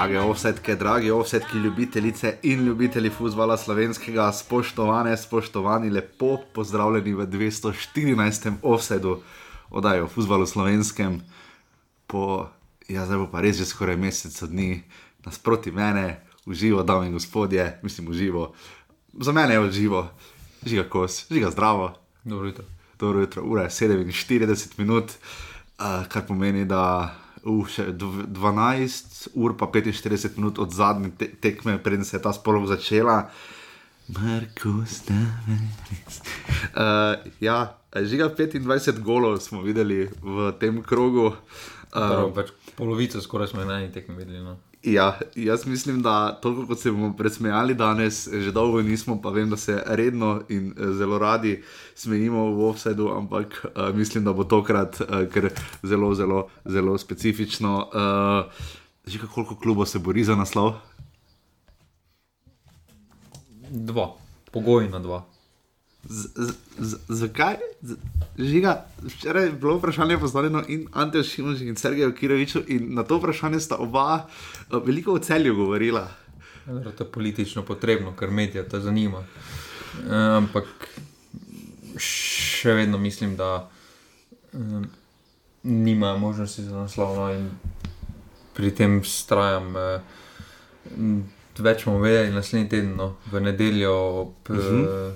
Drage offsetke, dragi offsetki, ljubitelice in ljubitelji futbola slovenskega, spoštovane, spoštovani, lepo pozdravljeni v 214. offsetu oddaje o futbalu slovenskem. Po, ja, zdaj bo pa res že skoraj mesec dni nasproti mene, uživo, dame in gospodje, mislim, uživo. Za mene je uživo, žiga kos, žiga zdravo. Dobro jutro. Dobro jutro, ura je 47 minut, uh, kar pomeni, da uh, še dv- 12 ur pa 45 minut od zadnje te tekme, preden se je ta spolov začela. Markus, da veris. Uh, ja, žiga 25 golov smo videli v tem krogu. Prav, Uh, več polovico skoraj smo na eni tekmi videli. No. Ja, jaz mislim, da toliko kot se bomo presmejali danes, že dolgo nismo, pa vem, da se redno in eh, zelo radi smejimo v offsetu, ampak uh, mislim, da bo tokrat uh, kar zelo, zelo, zelo specifično. Uh, že koliko klubov se bori za naslov? Dva, pogojno dva. Z, z, z, zakaj? Z, žiga, včeraj je bilo vprašanje postavljeno in Anteju Šimunžu in Sergeju Kiroviču in na to vprašanje sta oba uh, veliko o celju govorila. Dobro, To je politično potrebno, ker medija to zanima. E, ampak še vedno mislim, da um, nima možnosti za naslov. No, in pri tem strajam. E, več bomo vedeli naslednji teden, no, v nedeljo ob uh Mhm. -huh.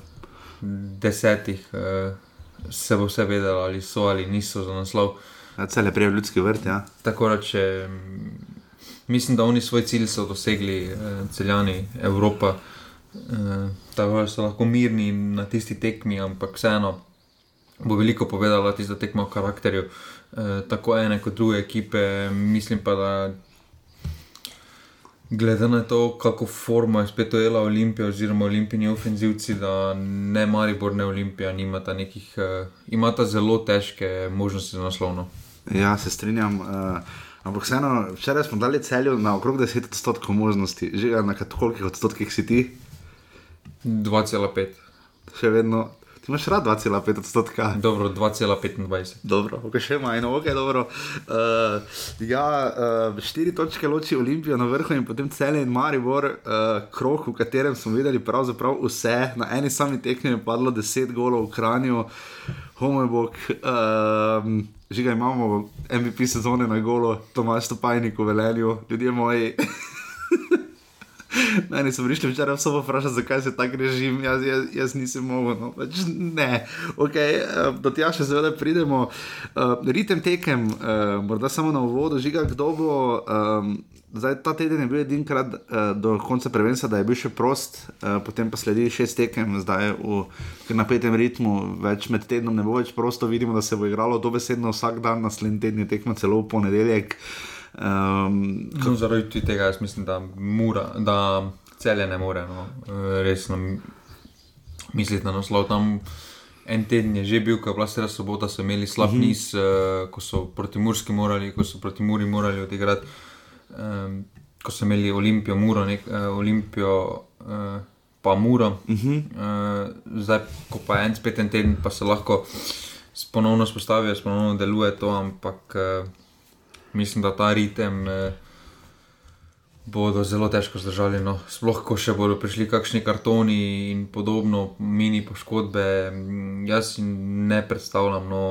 Desetih. E, Se bo vse vedelo, ali so ali niso za naslov. Ja, Cel je prej v ljudski vrt, ja. Tako da, če mislim, da oni svoj cilj so dosegli, eh, celjani Evropa, eh, tako da so lahko mirni na tisti tekmi, ampak vseeno bo veliko povedala tista tekma o karakterju, eh, tako ene kot druge ekipe. Mislim pa, da glede na to, kako formo je spet ojela Olimpija, oziroma olimpijski ofenzivci, da ne Maribor, ne Olimpija, nimata nekih, eh, imata zelo težke možnosti za naslovno. Ja, se strinjam. Uh, ampak vseeno, včeraj smo dali celju na okrog 10 odstotkov možnosti, že na kat- kolikih odstotkih si ti, 2,5. še vedno. Ti imaš rad 2,5 odstotka. Dobro, 2,25. Dobro, ok, še manj, ok, dobro. Uh, ja, uh, štiri točke loči Olimpijo na vrhu in potem cel in Maribor, uh, krok, v katerem smo videli pravzaprav vse. Na eni sami tekmi je padlo 10 golov v Kranju, homobok. Um, Že ga imamo, MVP sezone na golo, Tomaš Topajnik v Velenju, ljudje moji. Meni so prišli včeraj vse vprašati, zakaj se tak režim, jaz, jaz, jaz nisem mogel. No. Pač ne, okay, uh, do tega še seveda pridemo. Uh, ritem tekem, uh, morda samo na uvodu, žiga, kdo bo. Um, Zdaj, ta teden je bil edinkrat uh, do konca prvenstva, da je bil še prost, uh, potem pa sledi šest tekem, zdaj v napetem ritmu, več med tednom ne bo več prosto, vidimo, da se bo igralo dobesedno vsak dan, naslednji teden je tekmo celo v ponedeljek. Um, No, zaradi tega jaz mislim, da, mura, da celje ne more. No. Eh, Resno misliti na naslov. Tam en teden je že bil, ko je bila sreda sobota, so imeli slab mm -hmm. niz, eh, ko so proti Murski morali, ko so proti Muri morali odigrati. Um, ko so imeli Olimpijo, Muro, nek, uh, Olimpijo, uh, pa Muro. Uh -huh. uh, zdaj, ko pa je en spet en teden, pa se lahko ponovno spostavijo, ponovno deluje to, ampak uh, mislim, da ta ritem uh, bodo zelo težko zdržali. No. Sploh, ko še bodo prišli kakšni kartoni in podobno, mini poškodbe. Mm, Jaz si ne predstavljam, no,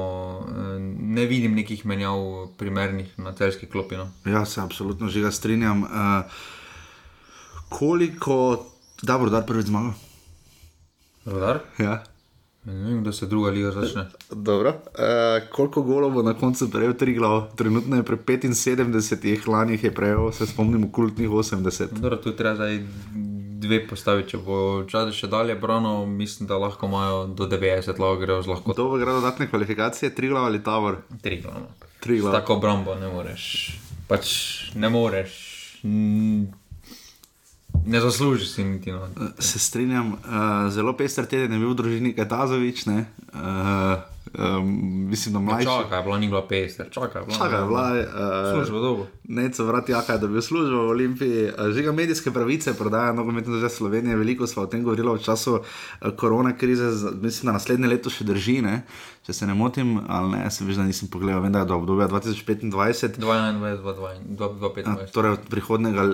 eh, ne vidim nekih menjav primernih na celski klopi. No. Ja, se absolutno že ga strinjam. Uh, koliko, da bo dar prvič zmagal? Rodar? Ja. Ne vem, da se druga liga začne. Dobro. Uh, koliko golov bo na koncu prejel tri glav? Trenutno je pri 75, lani jih je prejel, se spomnimo, kultnih 80. Dobro, tu treba zdaj dve postaviti. Če bo čas še dalje brano, mislim, da lahko imajo do 90 lahko grejo z lahko Kdo bo gre dodatne kvalifikacije, tri glav ali tavor? tri glavno. Tri glav. Tako obrambo ne moreš. Pač ne moreš. mm, Ne zaslužiš si niti. No. Se strinjam, uh, zelo pester teden je bil v družini Katazovič, ne? Uh, Um, mislim, da mlajši. Čakaj, je bila ni bila pester, čakaj, je bila. Čakaj, bila je. Uh, Služba dolgo. Neco vrati, jaka je, da bi služil v Olimpiji. Uh, Žiga medijske pravice prodaja nogometno državo Slovenije. Veliko smo o tem govorili v času uh, korona krize, mislim, da naslednje leto še drži, ne? Če se ne motim, ali ne, se veš, da nisem pogledal, vem, da je do obdobja 2025. 21, 22, Ja, 25. torej od,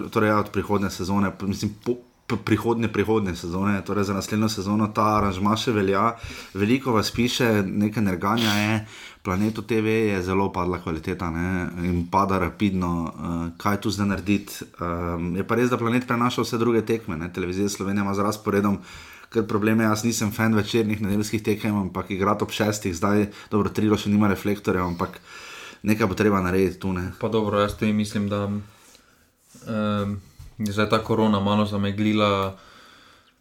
torej ja, od prihodnje sezone, mislim, po, p- prihodnje, prihodnje sezone, torej za naslednjo sezono ta aranžma še velja. Veliko vas piše, nekaj nerganja je, planetu TV je zelo padla kvaliteta ne, in pada rapidno. Uh, kaj tu zdaj narediti? Um, je pa res, da planet prenaša vse druge tekme, ne, televizija Slovenija ima z razporedom. Ker problem je, jaz nisem fan večernih nedeljskih tekem, ampak igrati ob šestih, zdaj dobro, trilo še nima reflektorjev, ampak nekaj bo treba narediti tu. Ne. Pa dobro, jaz tudi mislim, da um, je zdaj ta korona malo zameglila.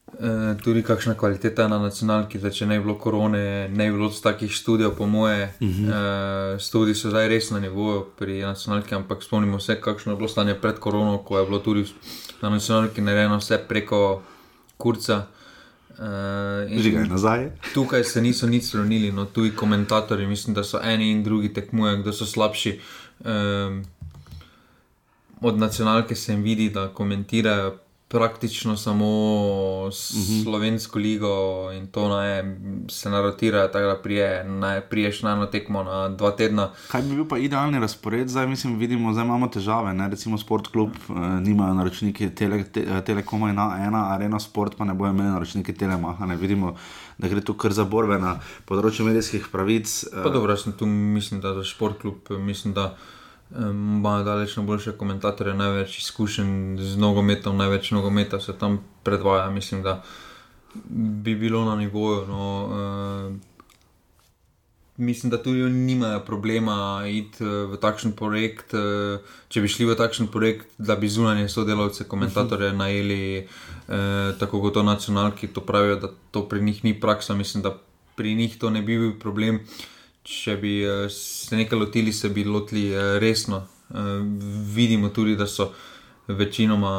Uh, tudi kakšna kvaliteta je na nacionalki, da če ne bi bilo korone, ne bi bilo takih študijev, po moje. Uh -huh. uh, študiji so zdaj res na nivoju pri nacionalki, ampak spomnimo se, kakšno je bilo stanje pred korono, ko je bilo tudi na nacionalki narejeno vse preko kurca. Uh, in- Žiga je nazaj. Tukaj se niso nič spremenili, no tuji komentatorji, mislim, da so eni in drugi tekmujejo, kdo so slabši. Um, od nacionalke se jim vidi, da komentirajo praktično samo s slovensko ligo in to naj se narotirajo, tako da prije, naj priješ na eno tekmo na dva tedna. Kaj bi bil pa idealni razpored, zdaj mislim, vidimo, zdaj imamo težave. Ne? Recimo, Sport Club eh, nimajo naročniki tele, te, eh, Telekoma in ena, Arena Sport pa ne bojo imeli naročniki Telemaha. Ne? Vidimo, da gre tu kar za borbe na področju medijskih pravic. eh, Pa dobro, jaz sem tu, mislim, da za športklub, mislim, da imajo daleč najboljše komentatorje, največ izkušenj z nogometom, največ nogometa se tam predvaja. Mislim, da bi bilo na nivoju. No, em, Mislim, da tudi oni nimajo problema iti eh, v takšen projekt. eh, Če bi šli v takšen projekt, da bi zunanje sodelavce, komentatorje najeli, eh, tako kot to nacionalki, to pravijo, da to pri njih ni praksa. Mislim, da pri njih to ne bi bil problem. Če bi eh, se nekaj lotili, se bi lotili eh, resno. Eh, vidimo tudi, da so večinoma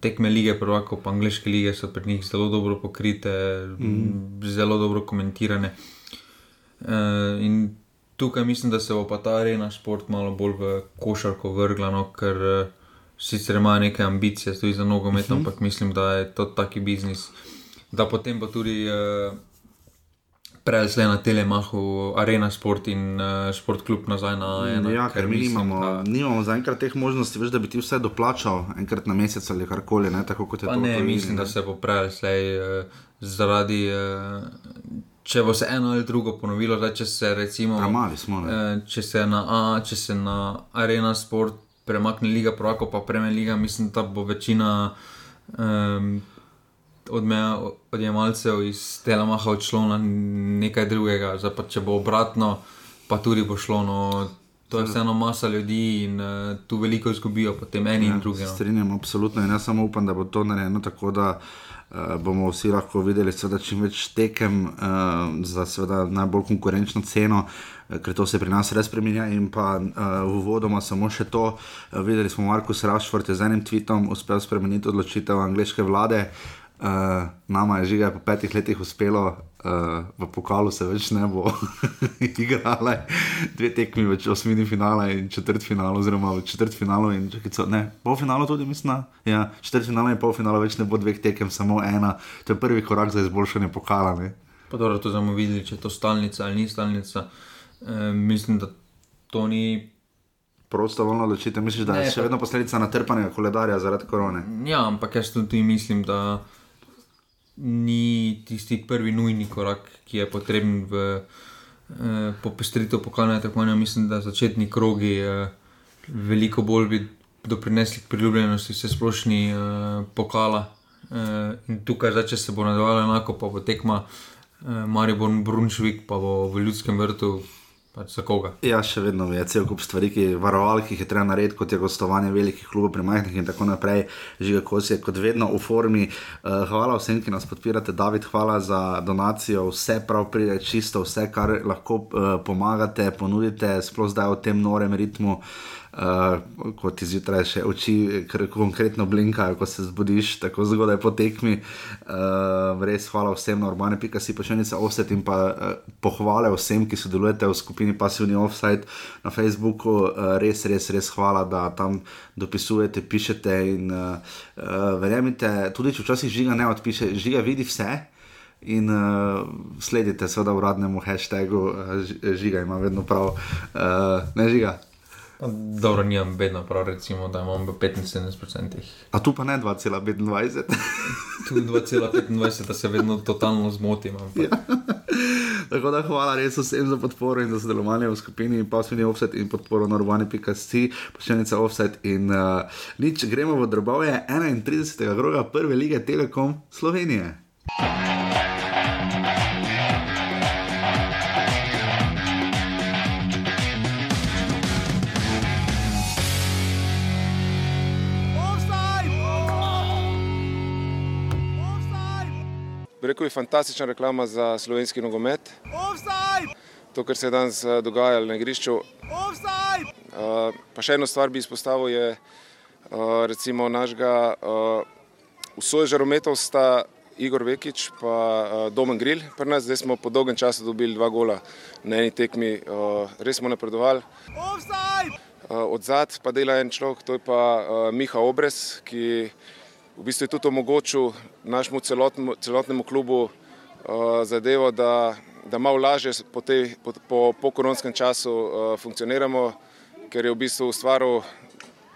tekme lige, prvako pa angliške lige, so pri njih zelo dobro pokrite, mm. zelo dobro komentirane. In tukaj mislim, da se bo pa ta arena šport malo bolj v košarko vrgla, no, ker sicer ima neke ambicije tudi za nogomet, uh -huh. ampak mislim, da je to taki biznis, da potem bo tudi uh, prelesle na telemahu arena šport in uh, šport klub nazaj na eno. Ja, ker mi mislim, nimamo, da- nimamo zaenkrat teh možnosti, veš, da bi ti vse doplačal enkrat na mesec ali karkoli, ne, tako kot je Pa to. ne, to mislim, da se bo prelesle uh, zaradi. Uh, Če bo se eno ali drugo ponovilo, da če se recimo. Premali smo. Ne? Če se na, A, če se na Arena Sport premakne Liga Prvako, pa Premier Liga, mislim, da bo večina um, odmeja, odjemalcev iz Telemaha odšlo na nekaj drugega. Zdaj pa če bo obratno, pa tudi bo šlo. No, to je vseeno masa ljudi in uh, tu veliko izgubijo, potem eni ja, in drugi. No. Strinjam, absolutno. In jaz samo upam, da bo to narejeno tako, da uh, bomo vsi lahko videli seveda, čim več tekem uh, za seveda, najbolj konkurenčno ceno, ker to se pri nas res spremenja. In pa uh, uvodoma samo še to, uh, videli smo Markus Rašford je z enim tweetom uspel spremeniti odločitev angleške vlade. Uh, nama je žiga po petih letih uspelo, uh, v pokalu se več ne bo igrala, dve tekmi več osmini finala in četrt finala, oziroma v četrt finalu in čekico, ne, polfinalu tudi mislim, ja, četrt finala in polfinala več ne bo dveh tekem, samo ena, to je prvi korak za izboljšanje pokala, ne. Pa dobro, to bomo videli, če je to stalnica ali ni stalnica. E, mislim, da to ni. Prostovoljno odločitev, misliš, da Ne, je še pa- vedno posledica natrpanega koledarja zaradi korone? Ja, ampak jaz tudi mislim, da ni tisti prvi nujni korak, ki je potreben v eh, popestritev pokalnega tekmovanja. Mislim, da začetni krogi eh, veliko bolj bi doprinesli k priljubljenosti vse splošni eh, pokala. Eh, in tukaj, zdaj, če se bo nadaljevalo enako, pa bo tekma eh, Maribor Brunšvik, pa bo v ljudskem vrtu, pač za koga. Ja, še vedno je cel kup stvari, ki varoval, ki jih je treba narediti, kot je gostovanje velikih klubov, premajhnih in tako naprej. Žiga Kos je kot vedno v formi. Uh, hvala vsem, ki nas podpirate. David, hvala za donacijo. Vse prav pride čisto, vse, kar lahko uh, pomagate, ponudite, sploh zdaj v tem norem ritmu. uh, ko ti zjutraj še oči konkretno blinkajo, ko se zbudiš tako zgodaj po tekmi. Uh, res hvala vsem na urbane, pika si pošiljnica offset in pa uh, pohvale vsem, ki sodelujete v skupini Passivni Offside na Facebooku. Uh, res, res, res hvala, da tam dopisujete, pišete in uh, uh, verjamete, tudi če včasih žiga ne odpiše, žiga vidi vse. In uh, sledite, seveda, uradnemu hashtagu, uh, žiga ima vedno prav, uh, ne žiga. Dobro, nimam vedno prav, recimo, da imam 75%. A tu pa ne 2,25. tu 2,25, da se vedno totalno zmotim. Ja. Tako da hvala res vsem za podporo in za sodelovanje v skupini Pasvini Offset in podporo na urbani.c, pošiljnica Offset in uh, nič, gremo v drobove 31. groga prve lige Telekom Slovenije. Rekel, je fantastična reklama za slovenski nogomet. Offside! To, kar se je danes eh, dogajalo na igrišču. Uh, pa še eno stvar bi izpostavil, je uh, recimo našega uh, usoj žarometov sta Igor Vekič in uh, Domen Grill. Zdaj smo po dolgem času dobili dva gola na eni tekmi, uh, res smo napredovali. Uh, od zadaj pa dela en človek, to je pa uh, Miha Obres, ki v bistvu je tudi omogočil našemu celotnemu, celotnemu klubu uh, zadevo, da, da malo lažje po, tej, po, po, po koronskem času uh, funkcioniramo, ker je v bistvu ustvaril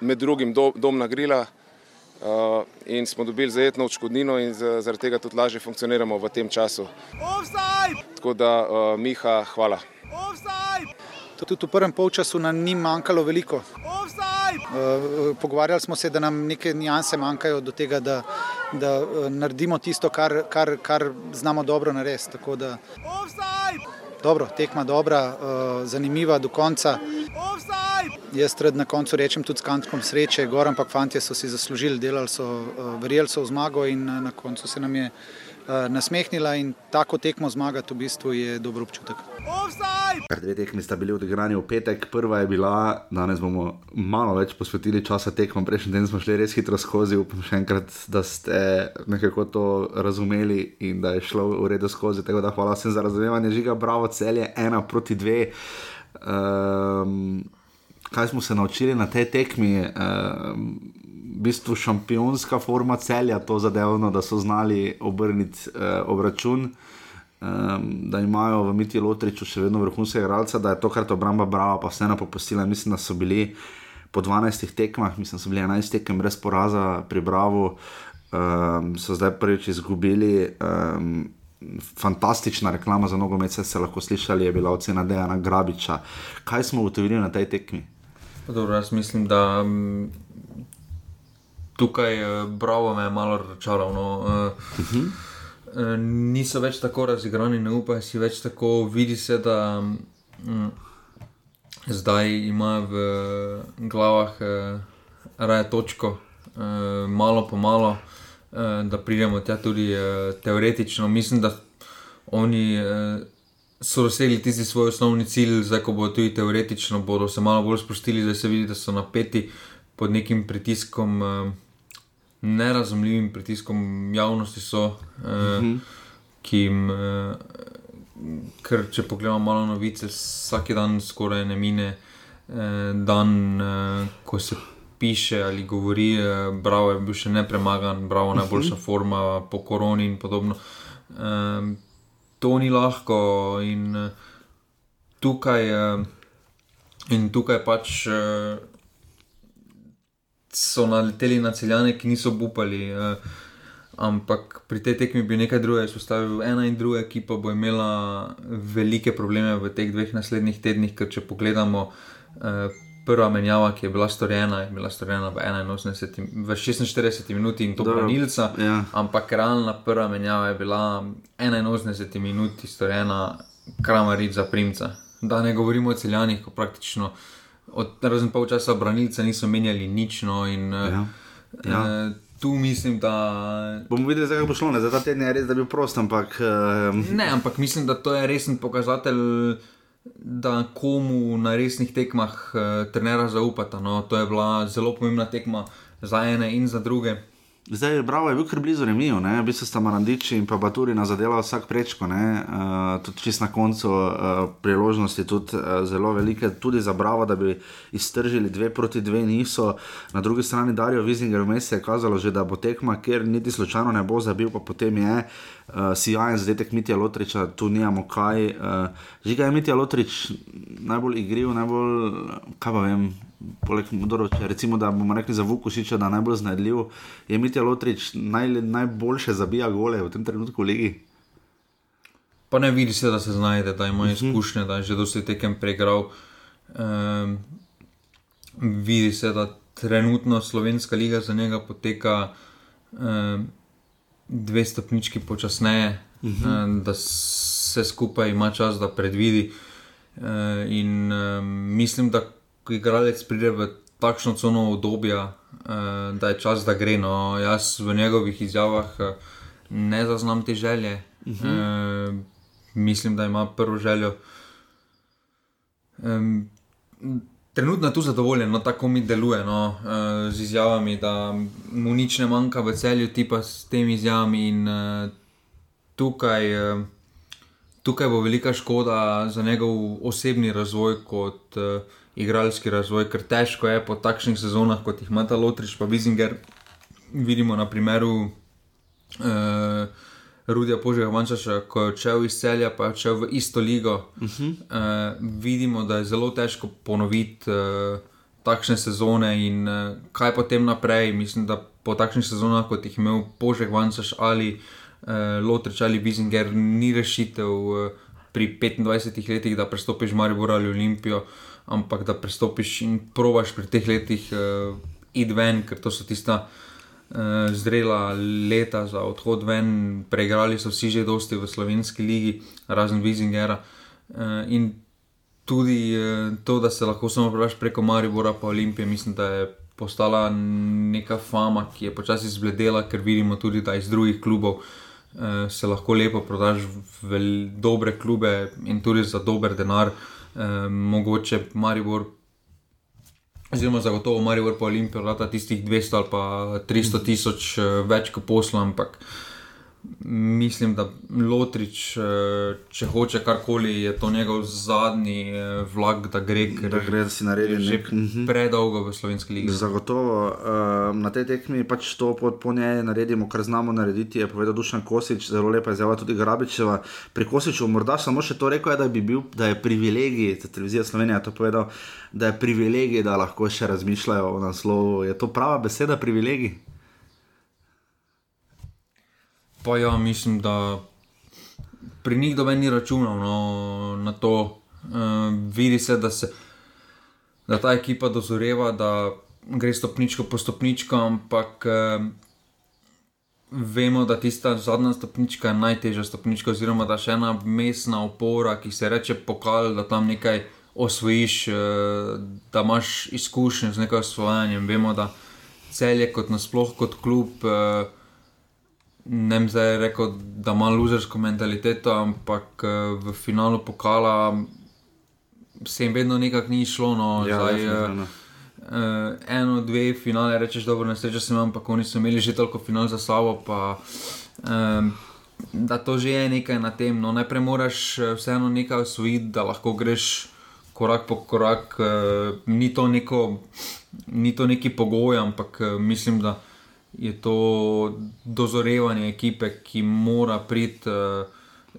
med drugim do, dom na grila uh, in smo dobili zajetno odškodnino in zaradi tega tudi lažje funkcioniramo v tem času. Offside! Tako da, uh, Miha, hvala. Offside! Tudi v prvem polčasu nam ni manjkalo veliko. Uh, pogovarjali smo se, da nam neke nijanse manjkajo do tega, da, da uh, naredimo tisto, kar, kar, kar znamo dobro narediti. Da... Dobro, tekma dobra, uh, zanimiva do konca. Jaz red na koncu rečem tudi s kantkom sreče, gor, ampak fanti so si zaslužili, delali so, verjeli so v zmago in na koncu se nam je nasmehnila in tako tekmo zmagati v bistvu je dober občutek. Kar dve tekmi sta bili odigrani v petek, prva je bila, danes bomo malo več posvetili časa tekmom, prejšnji teden smo šli res hitro skozi, upam še enkrat, da ste nekako to razumeli in da je šlo v redu skozi. Tako da hvala vsem za razumevanje, žiga, bravo, cel je ena proti dve. Um, kaj smo se naučili na tej tekmi? Um, bistvu šampionska forma celja, to zadevno, da so znali obrniti uh, obračun. Um, da imajo v Miti Lotriču še vedno vrhunske igralce, da je tokrat obramba brava, pa vseeno popustila. Mislim, da so bili po 12 tekmah, mislim, da so bili 11 tekem brez poraza pri Bravo, um, so zdaj prvič izgubili. Um, Fantastična reklama za nogomet, se lahko slišali, je bila ocena Dejana Grabiča. Kaj smo ugotovili na tej tekmi? Dobro, jaz mislim, da tukaj eh, Bravo me je malo razočaralo. No. Uh, uh -huh. Eh, niso več tako razigrani, ne upajo si več tako. Vidi se, da mm, zdaj ima v glavah eh, raje točko, eh, malo po malo, eh, da pridemo tja tudi eh, teoretično. Mislim, da oni. Eh, So dosegli tisti svoj osnovni cilj, zdaj ko bodo tudi teoretično, bodo se malo bolj sprostili, da se vidi, da so napeti pod nekim pritiskom. Eh, nerazumljivim pritiskom javnosti, so, uh, uh-huh. ki jim, uh, ker če pogledamo malo novice, vsak dan skoraj ne mine, uh, dan, uh, ko se piše ali govori, uh, bravo je bil še ne premagan, bravo je najboljša uh-huh. forma po koroni in podobno. Uh, to ni lahko in uh, tukaj. Uh, In tukaj pač so naleteli na celjane, ki niso upali. Uh, ampak pri tej tekmi bi nekaj drugega izpostavil. Ena in druga ekipa bo imela velike probleme v teh dveh naslednjih tednih, ker če pogledamo. Uh, Prva menjava, ki je bila storjena, je bila storjena v, 81, v 46 minuti in to branilca. Ja. Ampak realna prva menjava je bila 81 minuti storjena, kramaric za primca. Da ne govorimo o celjanih, ko praktično od razen pol časa branilce niso menjali nič. No, in, eh, ja. Ja. Uh, tu mislim, da. Bomo videli, zakaj bo šlo, ne? za ta teden je res, da bi bil prost. Ampak, uh... Ne, ampak mislim, da to je resen pokazatelj. da komu na resnih tekmah uh, trenera zaupata. No, to je bila zelo pomembna tekma za ene in za druge. Zdaj, bravo, je bil kar blizu Remiju, v bistvu sta Marandiči in pa Baturi na zadela vsak prečko, uh, tudi čist na koncu uh, priložnosti, tudi uh, zelo velike, tudi za bravo, da bi iztržili dve proti dve, niso. Na drugi strani Darijo Vizinger vmes je kazalo že, da bo tekma, ker niti slučajno ne bo zabil, pa potem je uh, sijajen zadetek Mitja Lotriča, tu nijamo kaj. Uh, Žiga je Mitja Lotrič najbolj igriv, najbolj, kaj pa vem poleg Mudoroča, recimo, da bomo rekli za Vukušiča, da je najbolj znajdljiv, je Mitja Lotrič naj, najboljše zabija gole v tem trenutku v ligi. Pa ne vidi se, da se znajde, da ima mhm. izkušnje, da je že dosti tekem pregral. Um, vidi se, da trenutno slovenska liga za njega poteka um, dve stopnički počasneje, uh -huh. um, da se skupaj ima čas, da predvidi. Uh, in um, mislim, da ko igralec pride v takšno cono obdobja, uh, da je čas, da gre. No, jaz v njegovih izjavah uh, ne zaznam te želje. Uh -huh. uh, mislim, da ima prvo željo. Um, trenutno je tu zadovoljen, no, tako mi deluje no, uh, z izjavami, da mu nič ne manjka v celju, ti pa s temi izjavami. In, uh, tukaj, tukaj bo velika škoda za njegov osebni razvoj kot. Uh, igralski razvoj, ker težko je po takšnih sezonah, kot jih ima ta Lotrič, pa Vizinger. Vidimo na primeru uh, Rudija Požega Mančaša, ko je odšel iz celja, pa je odšel v isto ligo. Uh -huh. uh, vidimo, da je zelo težko ponoviti uh, takšne sezone in uh, kaj potem naprej. Mislim, da po takšnih sezonah, kot jih je imel Požeg Mančaš ali uh, Lotrič ali Vizinger, ni rešitev uh, pri 25 letih, da prestopiš Maribor ali Olimpijo. Uh, ampak da prestopiš in probaš pri teh letih uh, id ven, ker to so tista uh, zrela leta za odhod ven. Preigrali so vsi že dosti v slovenski ligi, razen Vizingera. Uh, in tudi uh, to, da se lahko samo preveč preko Maribora pa Olimpije, mislim, da je. Postala neka fama, ki je počasi zbledela, ker vidimo tudi, da iz drugih klubov eh, se lahko lepo prodaš v dobre klube in tudi za dober denar. Eh, eh, mogoče Maribor, oziroma zagotovo Maribor po Olimpiji, da tistih 200 ali pa 300 tisoč eh, več kot posla, ampak eh, mislim, da Lotrič, eh, če hoče karkoli, je to njegov zadnji eh, vlak, da gre, da gre, da si naredi že nek... Mhm. predolgo v slovenski ligi. Zagotovo eh, na tej tekmi pač to po, po njej naredimo, kar znamo narediti. Je povedal Dušan Kosič, zelo lepa je zjava tudi Grabičeva. Pri Kosiču morda samo še to rekel, je, da, bi bil, da je privilegij, da televizija Slovenija to povedal, da je privilegij, da lahko še razmišljajo o naslovu. Je to prava beseda, privilegij? Pa ja, mislim, da pri njih doben ni računal no, na to. Uh, vidi se da, se, da ta ekipa dozoreva, da gre stopničko po stopničko, ampak uh, vemo, da tista zadnja stopnička je najtežja stopnička, oziroma da še ena mestna opora, ki se reče pokal, da tam nekaj osvojiš, uh, da imaš izkušnje z nekaj osvojenjem. Vemo, da cel je kot nasploh kot klub. Uh, ne vem, zdaj rekel, da ima luzersko mentaliteto, ampak eh, v finalu pokala se jim vedno nekako ni šlo. No, ja, zdaj, uh, eno, dve finale, rečeš, dobro, ne sreča sem, ampak oni so imeli že toliko final za sabo. Pa, um, Da to že je nekaj na tem. No, najprej moraš vseeno nekaj osvojiti, da lahko greš korak po korak. E, ni, to neko, ni to neki pogoj, ampak e, mislim, da je to dozorevanje ekipe, ki mora priti. Uh,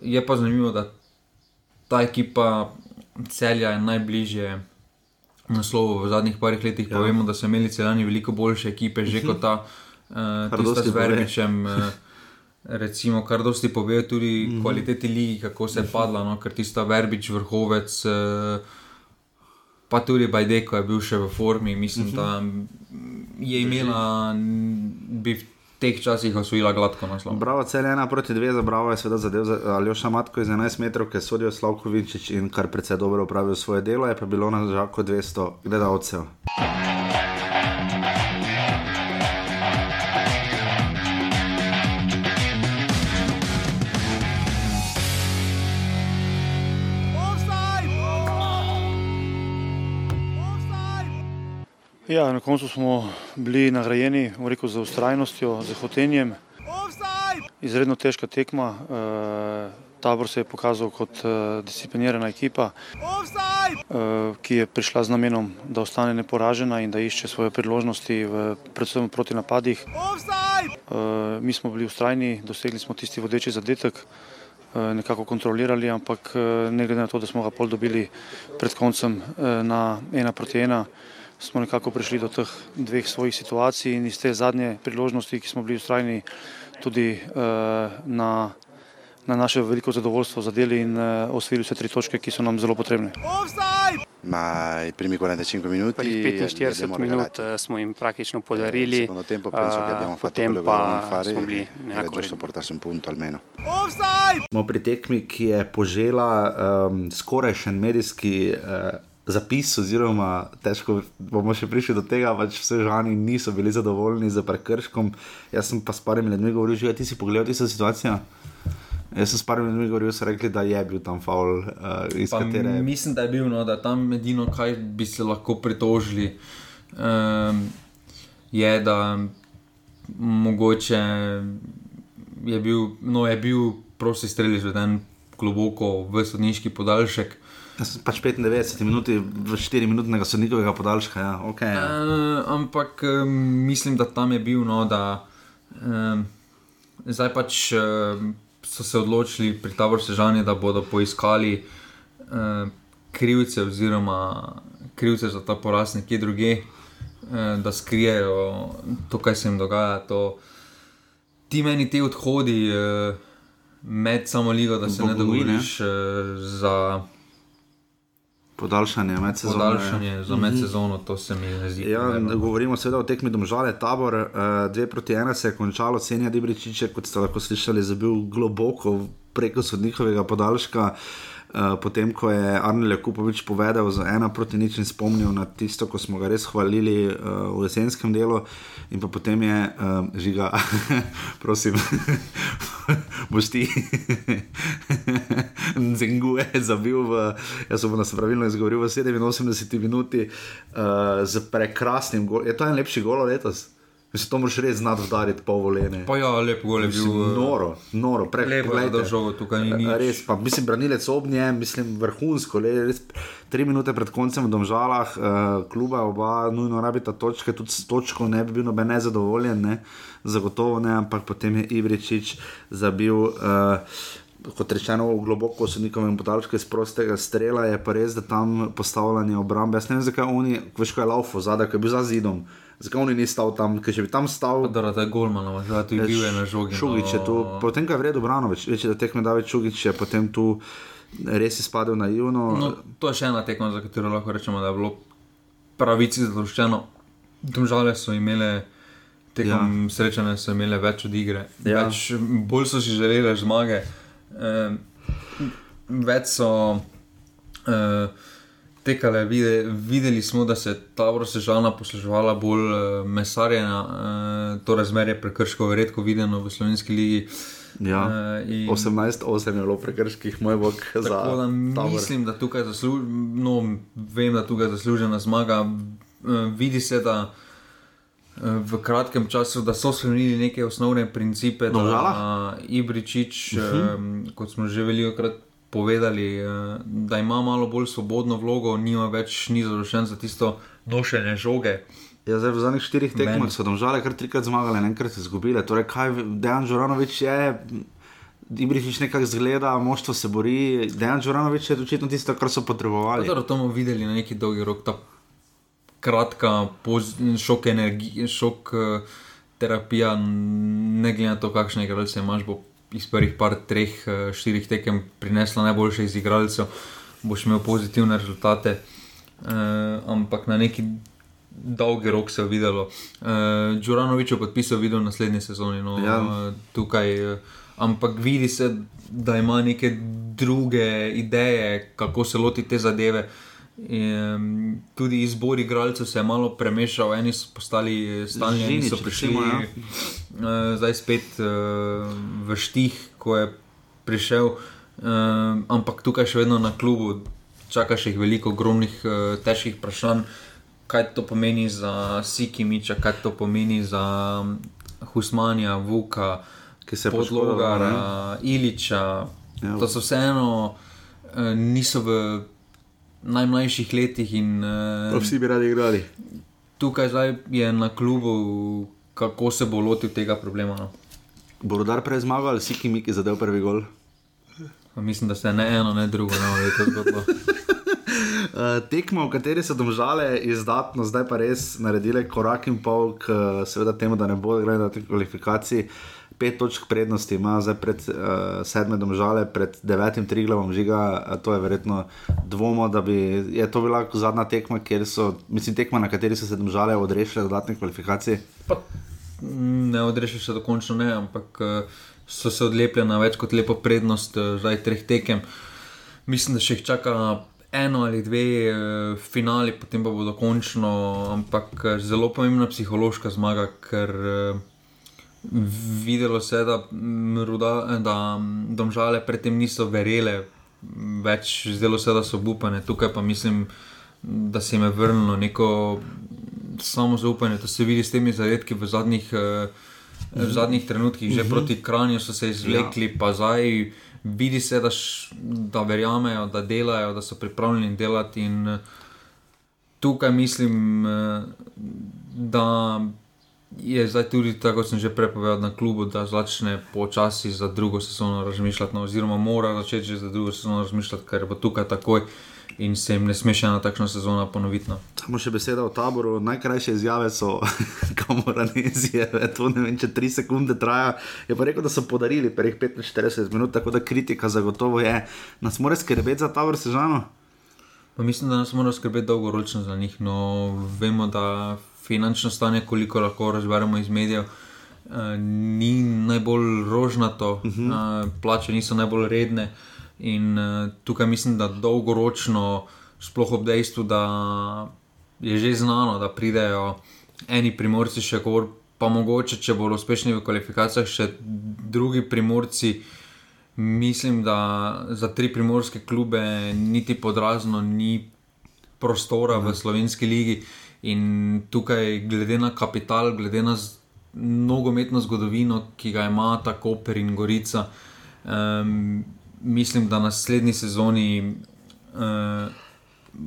je pa zanimivo, da ta ekipa celja je najbližje naslovu v zadnjih parih letih. Ja. Povemo, da so imeli celani veliko boljše ekipe, že kot ta, uh, s Verbičem. Uh, Recimo, kar dosti pove tudi mm -hmm. kvaliteti lige, kako se je padla, no? ker tista Verbič, vrhovec, pa tudi Bajdeko je bil še v formi, mislim, mm -hmm. da je imela, bi v teh časih osvojila gladko naslov. Bravo, cel ena proti dve, za bravo je seveda zadev za Aljoša Matko iz 11 metrov, ki sodijo Slavko Vinčič in kar precej dobro upravil svoje delo, je pa bilo na žaku 200 gledalcev. Ja, na koncu smo bili nagrajeni rekel, za ustrajnostjo, za hotenjem. Izredno težka tekma. E, tabor se je pokazal kot e, disciplinirana ekipa, e, ki je prišla z namenom, da ostane neporažena in da išče svoje priložnosti, v, predvsem proti napadih. E, mi smo bili ustrajni, dosegli smo tisti vodeči zadetek. Nekako kontrolirali, ampak ne glede na to, da smo ga pol dobili pred koncem na ena proti ena, smo nekako prišli do teh dveh svojih situacij in iz te zadnje priložnosti, ki smo bili ustrajni tudi uh, na, na naše veliko zadovoljstvo zadeli in uh, osvojili vse tri točke, ki so nam zelo potrebne. Ma i primi 45 minuti, prvih 45 minut eh, smo jim praktično podarili, tempo penso che abbiamo fatto potem pa fare smo bili e nekako giusto portarsi un punto almeno. Smo pri tekmi, ki je požela um, skoraj še en medijski uh, zapis, oziroma težko bomo še prišli do tega, pač vse žani niso bili zadovoljni z prekrškom. Jaz sem pa s parimi ljudmi govoril, že ti si pogledal tisto situacijo. Jaz sem s parimi ljudmi govoril, so rekli, da je bil tam faul, uh, katere Mislim, da je bil, no, da tam edino, kaj bi se lahko pritožili, um, je, da mogoče je bil, no, je bil prosti strelj izveden globoko v sodniški podaljšek. Pač 95 minut, v 4 minutnega sodnikovega podaljška. Ja, okay, ja. Uh, ampak um, mislim, da tam je bil, no, da um, zdaj pač um, so se odločili pri taboru Sežani, da bodo poiskali um, krivce oziroma krivce za ta poraz nekje druge, um, da skrijejo to, kaj se jim dogaja. To, ti meni ti odhodi uh, med samo ligo, da se ne Bogomil, ne? dogovoriš uh, za Podaljšanje med sezono. podaljšanje, za medsezono, to se mi ne zdi. Ja, govorimo seveda o tekmi domžale, tabor, uh, dve proti ena se je končalo, Senja Dibričiče, kot ste lahko slišali, je bil globoko preko sodnikovega podaljška. Uh, potem, ko je Arnold Jakupovič povedal za ena proti nič in spomnil na tisto, ko smo ga res hvalili uh, v jesenskem delu, in pa potem je uh, žiga, prosim, boš ti, Zenguje zabil v, jaz sem nas pravilno izgovoril, v 87 minuti uh, z prekrasnim golom. Je to en lepši gol letos? Mislim, to moraš res znati udariti pol volene. Pa ja, lepo gol je bil. Eh, noro, noro, pre, Lepo je držal, tukaj ni nič. Res, pa mislim, branilec ob njem, mislim, vrhunsko, le, res, tri minute pred koncem v Domžalah, uh, kluba oba nujno rabita točke, tudi s točko ne bi bil noben nezadovoljen, ne? zagotovo ne, ampak potem je Ivričič zabil. Uh, Kot rečeno, globoko sodnikovem podaljšku iz prostega strela je pa res, da tam postavljanje obrambe. Jaz ne vem, zakaj oni, veš, kaj je laufo zadaj, ki je bil za zidom. Zakaj oni ni stal tam, ker če bi tam stal, Da, da je golmanov, že tu je bil je na žogi. Šugič je tu, potem ko je vredno Branovič, več da tekme David Šugič je potem tu res izpadel naivno. No, to je še ena tekma, za katero lahko rečemo, da je bilo pravici zadoščeno. Domžale so imele. Tekom ja. srečanja so imele več od igre, ja. več, bolj so si želeli zmage, eh, več so eh, tekale. Vide, videli smo, da se je ta vrsežana posluževala bolj eh, mesarjena, eh, to razmerje prekrškov je redko videno v slovenski ligi. Ja. Eh, in- 18-8 je bilo prekrških, moj bog, da tabor. mislim, da tukaj zaslužena, no, vem, da tukaj zaslužena zmaga. Eh, Vidi se, da eh, v kratkem času, da so spremenili neke osnovne principe, da Domžalah? eh, Ibričič, uh. -huh. kot smo že veliko krat povedali, eh, da ima malo bolj svobodno vlogo, nima več ni zadoščen za tisto nošenje žoge. Ja, zdaj v zadnjih štirih tekmah so domžale kar trikrat zmagale, enkrat izgubile. Torej, kaj Dejan Žoranovič je, Ibričič nekako zgleda, moštvo se bori. Dejan Žoranovič je očitno tisto, kar so potrebovali. Torej, to bomo videli na neki dolgi rok, ta kratka poz, šok energije, šok uh, terapija, ne glede na to, kakšne igralce imaš, bo iz prvih par, treh, uh, štirih tekem prinesla najboljše iz igralcev, boš imel pozitivne rezultate, uh, ampak na neki dolgi rok se je videlo. Uh, Džuranovič je podpisal video v naslednji sezoni. No, Ja. uh, tukaj, uh, ampak vidi se, da ima neke druge ideje, kako se loti te zadeve. In, tudi izbor igralcev se je malo premešal, eni so postali stalni, eni so prišli. recimo, ja. Uh, zdaj spet uh, v štih, ko je prišel, uh, ampak tukaj še vedno na klubu čakaš jih veliko ogromnih, težkih vprašanj, kaj to pomeni za Sikimiča, kaj to pomeni za Husmanja, Vuka, Ki se poškodoval, Iliča. Ja. To so vseeno, eh, niso v najmlajših letih in eh, vsi bi radi igrali. tukaj je na klubu, kako se bo lotil tega problema. No. Bo rodar prej zmagal ali si ki Miki zadev prvi gol? Pa Mislim, da se ne eno, ne drugo, ne vem, zgodbo. Uh, tekmo, v kateri so domžale izdatno, zdaj pa res naredile korak in pol k seveda, temu, da ne bo igrali na tej kvalifikaciji. Pet točk prednosti ima zdaj pred uh, sedme domžale, pred devetim triglavom žiga. Uh, to je verjetno dvomo, da bi je to bila zadnja tekma, kjer so, mislim, tekma, na kateri so se domžale odrešile dodatne kvalifikacije. Pa, mm, ne odrešiš se dokončno, ne, ampak eh, so se odlepile na več kot lepo prednost, eh, zdaj treh tekem. Mislim, da še jih čaka eno ali dve eh, finali, potem pa bo dokončno, ampak zelo pomembna psihološka zmaga, ker eh, videlo se je, da, ruda, da domžale predtem niso verjele, več zdelo se, da so upane, tukaj pa mislim, da se jim je vrnilo neko samo zaupanje. To se vidi s temi zadetki v zadnjih, eh, v zadnjih trenutkih, že proti Kranju so se izvlekli, ja. pa zdaj vidi se, da, š, da verjamejo, da delajo, da so pripravljeni delati. In eh, tukaj mislim, eh, da je zdaj tudi tako, kot sem že prepovedal na klubu, da začne počasi za drugo sezono razmišljati, no, oziroma mora začeti že za drugo sezono razmišljati, ker bo tukaj takoj. In se jim ne sme še ena takšna sezona ponoviti. No. Samo še beseda o taboru. Najkrajše izjave so kamoranezije, to ne vem, če tri sekunde traja. Je pa rekel, da so podarili prvih 45 minut, tako da kritika zagotovo je. Nas mora skrbeti za tabor sežano. Pa mislim, da nas mora skrbeti dolgoročno za njih. No, vemo, da finančno stanje, koliko lahko razberemo iz medijev, eh, ni najbolj rožnato, uh -huh. eh, plače niso najbolj redne. In uh, tukaj mislim, da dolgoročno, sploh ob dejstvu, da je že znano, da pridejo eni primorci še gor, pa mogoče, če bodo uspešni v kvalifikacijah, še drugi primorci. Mislim, da za tri primorske klube niti podrazno ni prostora v slovenski ligi. In tukaj, glede na kapital, glede na nogometno zgodovino, ki ga ima tako Per in Gorica, um, mislim, da na naslednji sezoni uh,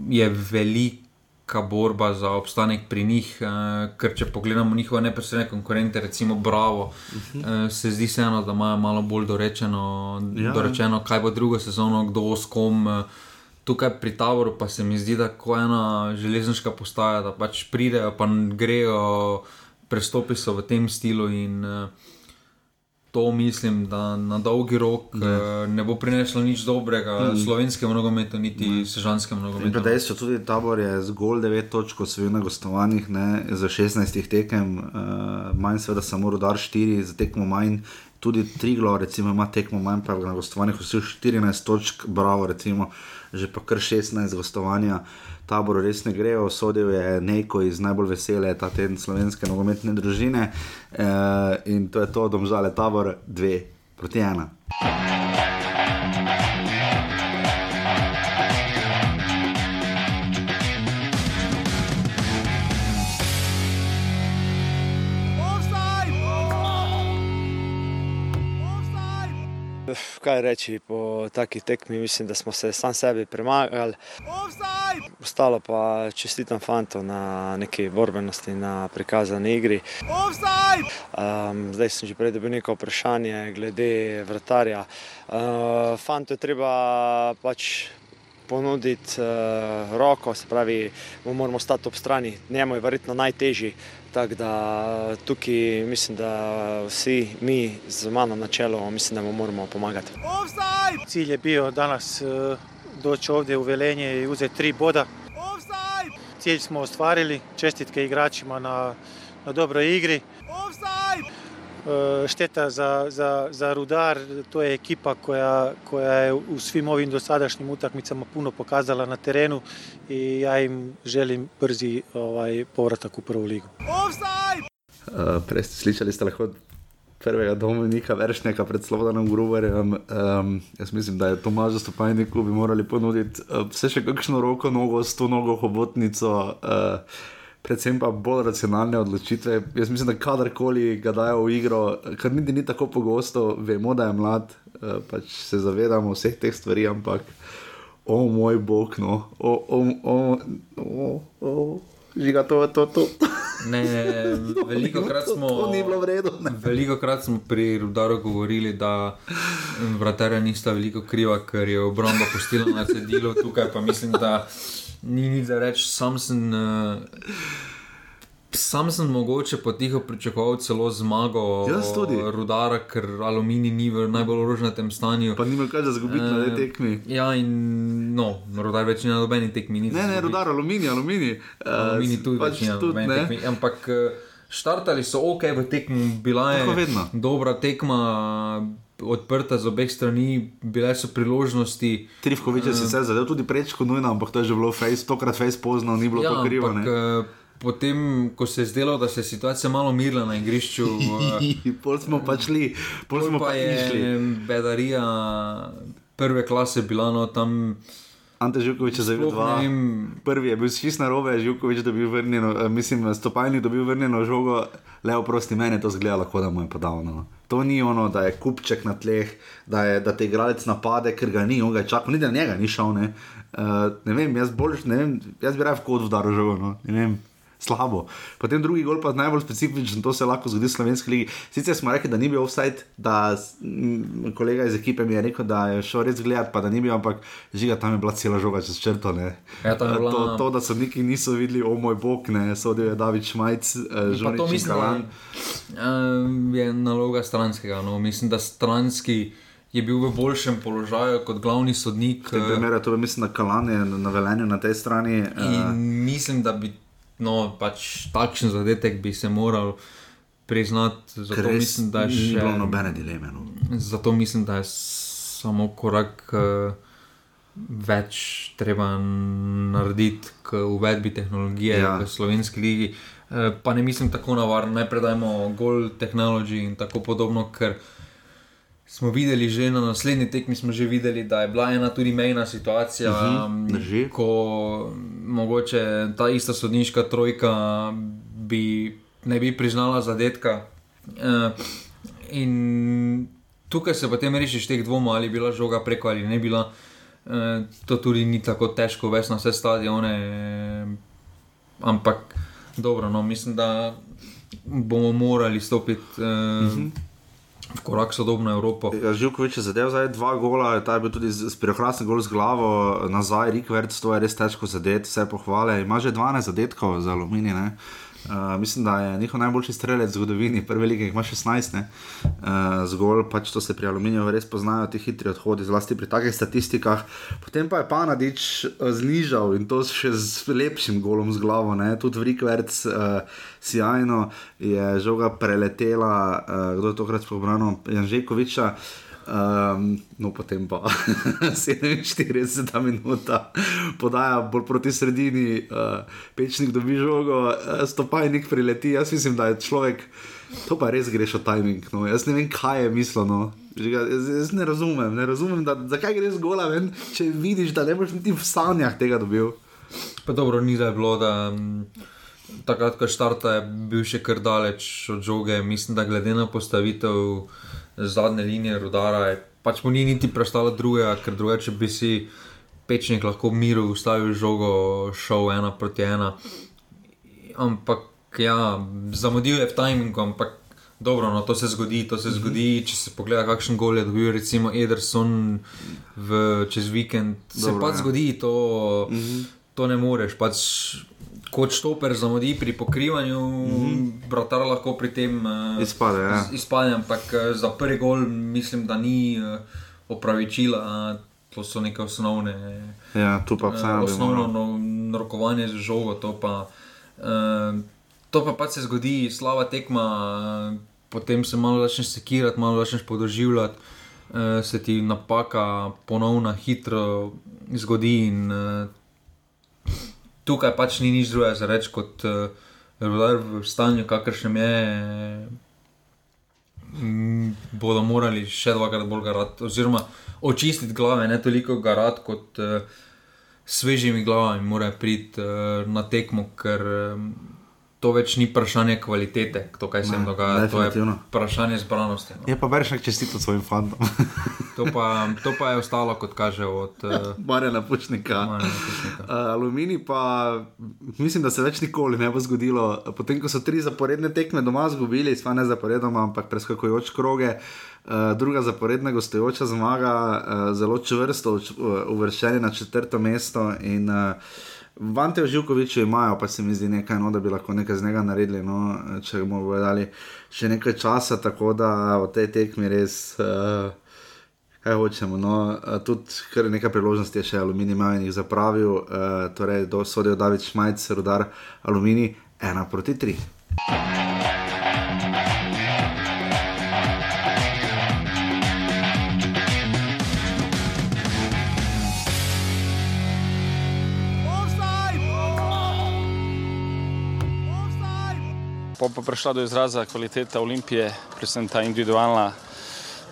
je velika borba za obstanek pri njih, uh, ker če pogledamo njihove neposredne konkurente, recimo Bravo, uh -huh. uh, se zdi se eno, da imajo malo bolj dorečeno, Ja, ja, dorečeno kaj bo drugo sezono, kdo s kom. Uh, Tukaj pri Taboru pa se mi zdi, da je ena železniška postaja, da pač pridejo, pa grejo, prestopi so v tem stilu in uh, to mislim, da na dolgi rok ne, ne bo prineslo nič dobrega mm. slovenskemu nogometu, niti ne. sežanskemu nogometu. dejstvo tudi tabor je zgolj 9 točk osvojil na gostovanjih, ne, za 16 tekem, uh, manj seveda samo rodar 4, za tekmo manj. Tudi Triglo, recimo, ima tekmo manj, pa na gostovanjih vseh 14 točk, bravo, recimo, že pa kar 16 gostovanja. Taboru res ne grejo, sodel je neko iz najbolj vesele ta teden slovenske nogometne družine uh, in to je to, domžale tabor 2 proti 1. Kaj reči po taki tekmi, mislim, da smo se sam sebi premagali. Ostalo pa čestitam fantu na neki borbenosti, na prikazani igri. Um, zdaj sem že prej dobil neko vprašanje glede vratarja. Uh, fantu je treba pač ponuditi uh, roko, se pravi, mu moramo stati ob strani, njemu je verjetno najtežji. Tako da tukaj mislim, da vsi mi z mano na čelu, mislim, da mu moramo pomagati. Cilj je bio danas e, doći ovdje u Velenje i uzeti tri boda. Cilj smo ostvarili, čestitke igračima na, na dobroj igri. E, Šteta za, za, za Rudar, to je ekipa koja, koja je u svim ovim dosadašnjim utakmicama puno pokazala na terenu i ja im želim brzi ovaj, povratak u prvu ligu. Uh, prej ste slišali, ste lahko prvega Dominika Veršnjaka pred Slovenom Gruberjem. Um, jaz mislim, da je Tomažu Stopajniku bi morali ponuditi uh, vse še kakšno roko, nogo, sto nogo, hobotnico. Uh, predvsem pa bolj racionalne odločitve. Jaz mislim, da kadarkoli ga dajo v igro, kar niti ni tako pogosto, vemo, da je mlad, uh, pač se zavedamo vseh teh stvari, ampak o oh, moj bog, no, o, o, o, o, o. Žiga, to to. to. Ne, veliko krat smo, To ni bilo v redu. ne. veliko krat smo pri Rudaru govorili, da vratarja nista veliko kriva, ker je obramba pustila na cedilu, tukaj pa mislim, da ni nič za reči. Sam sem, eh, sam sem mogoče potiho pričakoval celo zmago Jaz tudi. Rudara, ker aluminij ni v najbolj rožnatem stanju. Pa nima kaj za zgubiti na tej Eh, tekmi. Ja, in no, Rudar več ni na nobeni tekmi. Ne, ne, rudar, aluminij, aluminij. Aluminij tudi pač več ni na tudi, nobeni ne. tekmi. Ampak eh, štartali so ok v tekmi, bila je dobra tekma. Odprta z obeh strani, bile so priložnosti. Trifkovič je sicer zadev tudi prečko nujno, ampak to je že bilo face, tokrat face pozno, ni bilo ja, to krivo. ampak eh, potem, ko se je zdelo, da se je situacija malo mirila na igrišču, eh, Pol smo pa šli, pol pol smo pa pa išli. je bedarija prve klase bila no, tam. Ante Žukovič je Sploh dva. vem. Prvi je bil šist na robe, Žukovič dobil vrnjeno, eh, mislim, stopajnik dobil vrnjeno žogo, le oprosti, meni je to zgledalo, kot da mu je podal. No. To ni ono, da je kupček na tleh, da, je, da te igralec napade, ker ga ni, on ga je čakal, niti na njega ni šel. Ne, uh, ne vem, jaz, bolj, ne vem, jaz bi raje kot vdaro žogo. No. Ne vem, Slabo. Potem drugi gol pa najbolj specifičen, to se lahko zgodi v slovenski ligi. Sicer smo rekli, da ni bil offside, da m, kolega iz ekipe mi je rekel, da je šel res gledati, pa da ni bil, ampak žiga tam je bila cela žoga čez črto. Ja, bila- to, to, da so neki niso videli, o moj bog, ne, sodil je David Šmajc, uh, Pa to mislim, Kalan. da uh, je naloga stranskega. No. Mislim, da stranski je bil v boljšem položaju kot glavni sodnik. V tem eh, primeru, to mislim, da Kalan je na velenju na tej strani. In mislim, da bi no, pač takšen zadetek bi se moral priznati. Zato res mislim, da je še, bilo nobene dileme. No. zato mislim, da je samo korak uh, več treba narediti k uvedbi tehnologije Ja. v slovenski ligi. Uh, pa ne mislim tako navarno, najprej dajmo gol tehnologiji in tako podobno, ker smo videli že na naslednji tekmi, smo že videli, da je bila ena tudi mejna situacija, Mhm, drži. ko mogoče ta ista sodniška trojka bi, ne bi priznala zadetka. Uh, in tukaj se potem rešiš teh dvomov, ali je bila žoga preko ali ne bila. Uh, to tudi ni tako težko, veš na vse stadione. Ampak dobro, no, mislim, da bomo morali stopiti uh, uh -huh. Korak sodobno Evropo. Ja, Živkovič je zadev zdaj dva gola, ta je bil tudi s preokrasnim gol z glavo nazaj, Rikvert, to je res težko zadeti, vse pohvale. Ima že 12 zadetkov za aluminij. ne. Uh, mislim, da je njihov najboljši strelec v zgodovini, prve lige jih ima 16, ne? uh, zgolj pač to se pri aluminiju res poznajo, ti hitri odhodi, zlasti pri takih statistikah. Potem pa je Panadič uh, znižal in to še z lepšim golom z glavo, ne? tudi v Rikverc uh, sjajno je žoga preletela, uh, kdo je tokrat spobrano, Janžekoviča. Um, no, potem pa 47 minuta podaja bolj proti sredini, uh, pečnik dobi žogo, uh, stopajnik prileti. Jaz mislim, da je človek, to pa res greš o timing. No. Jaz ne vem, kaj je misleno. Jaz, jaz ne razumem, ne razumem da, zakaj greš gola, ven, če vidiš, da ne boš niti v sanjah tega dobil. Pa dobro, ni da je bilo, da mm, takrat, ko štarta, je bil še kar daleč od žoge. Mislim, da glede na postavitev zadnje linije rodara, pač mu ni niti prestala drugega, ker drugače bi si pečnik lahko v miru ustavil žogo, šel ena proti ena. Ampak ja, zamudil je v timingu, ampak dobro, no, to se zgodi, to se zgodi, če se pogleda, kakšen gol je dobil, recimo Ederson v, čez vikend, se Dobro, pač ja. zgodi to. To ne moreš, pač kot štoper zamudi pri pokrivanju, mm -hmm. bratar lahko pri tem uh, Izpade, ja. izpade, ampak uh, za prvi gol mislim, da ni uh, opravičila, uh, to so neke osnovne. Ja, tu pa Uh, vseeno. bi osnovno no, rokovanje z žogo, to pa, uh, to pa pač se zgodi, slaba tekma, uh, potem se malo začneš sekirati, malo začneš podoživljati, uh, se ti napaka ponovno hitro zgodi. In, uh, tukaj pač ni nič drugega za reči kot uh, rodar v stanju, kakršnem je. mm, Bodo morali še dvakrat bolj garati, oziroma očistiti glave, ne toliko garati kot uh, svežimi glavami, morajo priti uh, na tekmo, ker um, to več ni vprašanje kvalitete, to, kaj se jim dogaja, to je vprašanje zbranosti. No. Je pa Beršak čestito svojim fantom. To, pa, to pa je ostalo, kot kaže, od uh, Marjana Pušnika. Marjana Pušnika. Uh, Aluminij pa mislim, da se več nikoli ne bo zgodilo. Potem, ko so tri zaporedne tekme doma izgubili, sva ne zaporedoma, ampak preskakujoč kroge. Uh, druga zaporedna gostujoča zmaga, uh, zelo čvrsto uvrščeni na četrto mesto. In, uh, Vante v Živkoviču imajo, pa se mi zdi nekaj, no, da bi lahko nekaj z njega naredili, no, če mu bodo dali še nekaj časa, tako da v tej tekmi res. Uh, Kaj hočemo, no, tudi kar nekaj priložnosti je še Aluminij Majnik zapravil, eh, uh, torej do sodijo David Šmajc, rodar Aluminij 1 proti 3. Pa pa prišla do izraza kvaliteta Olimpije, predvsem ta individualna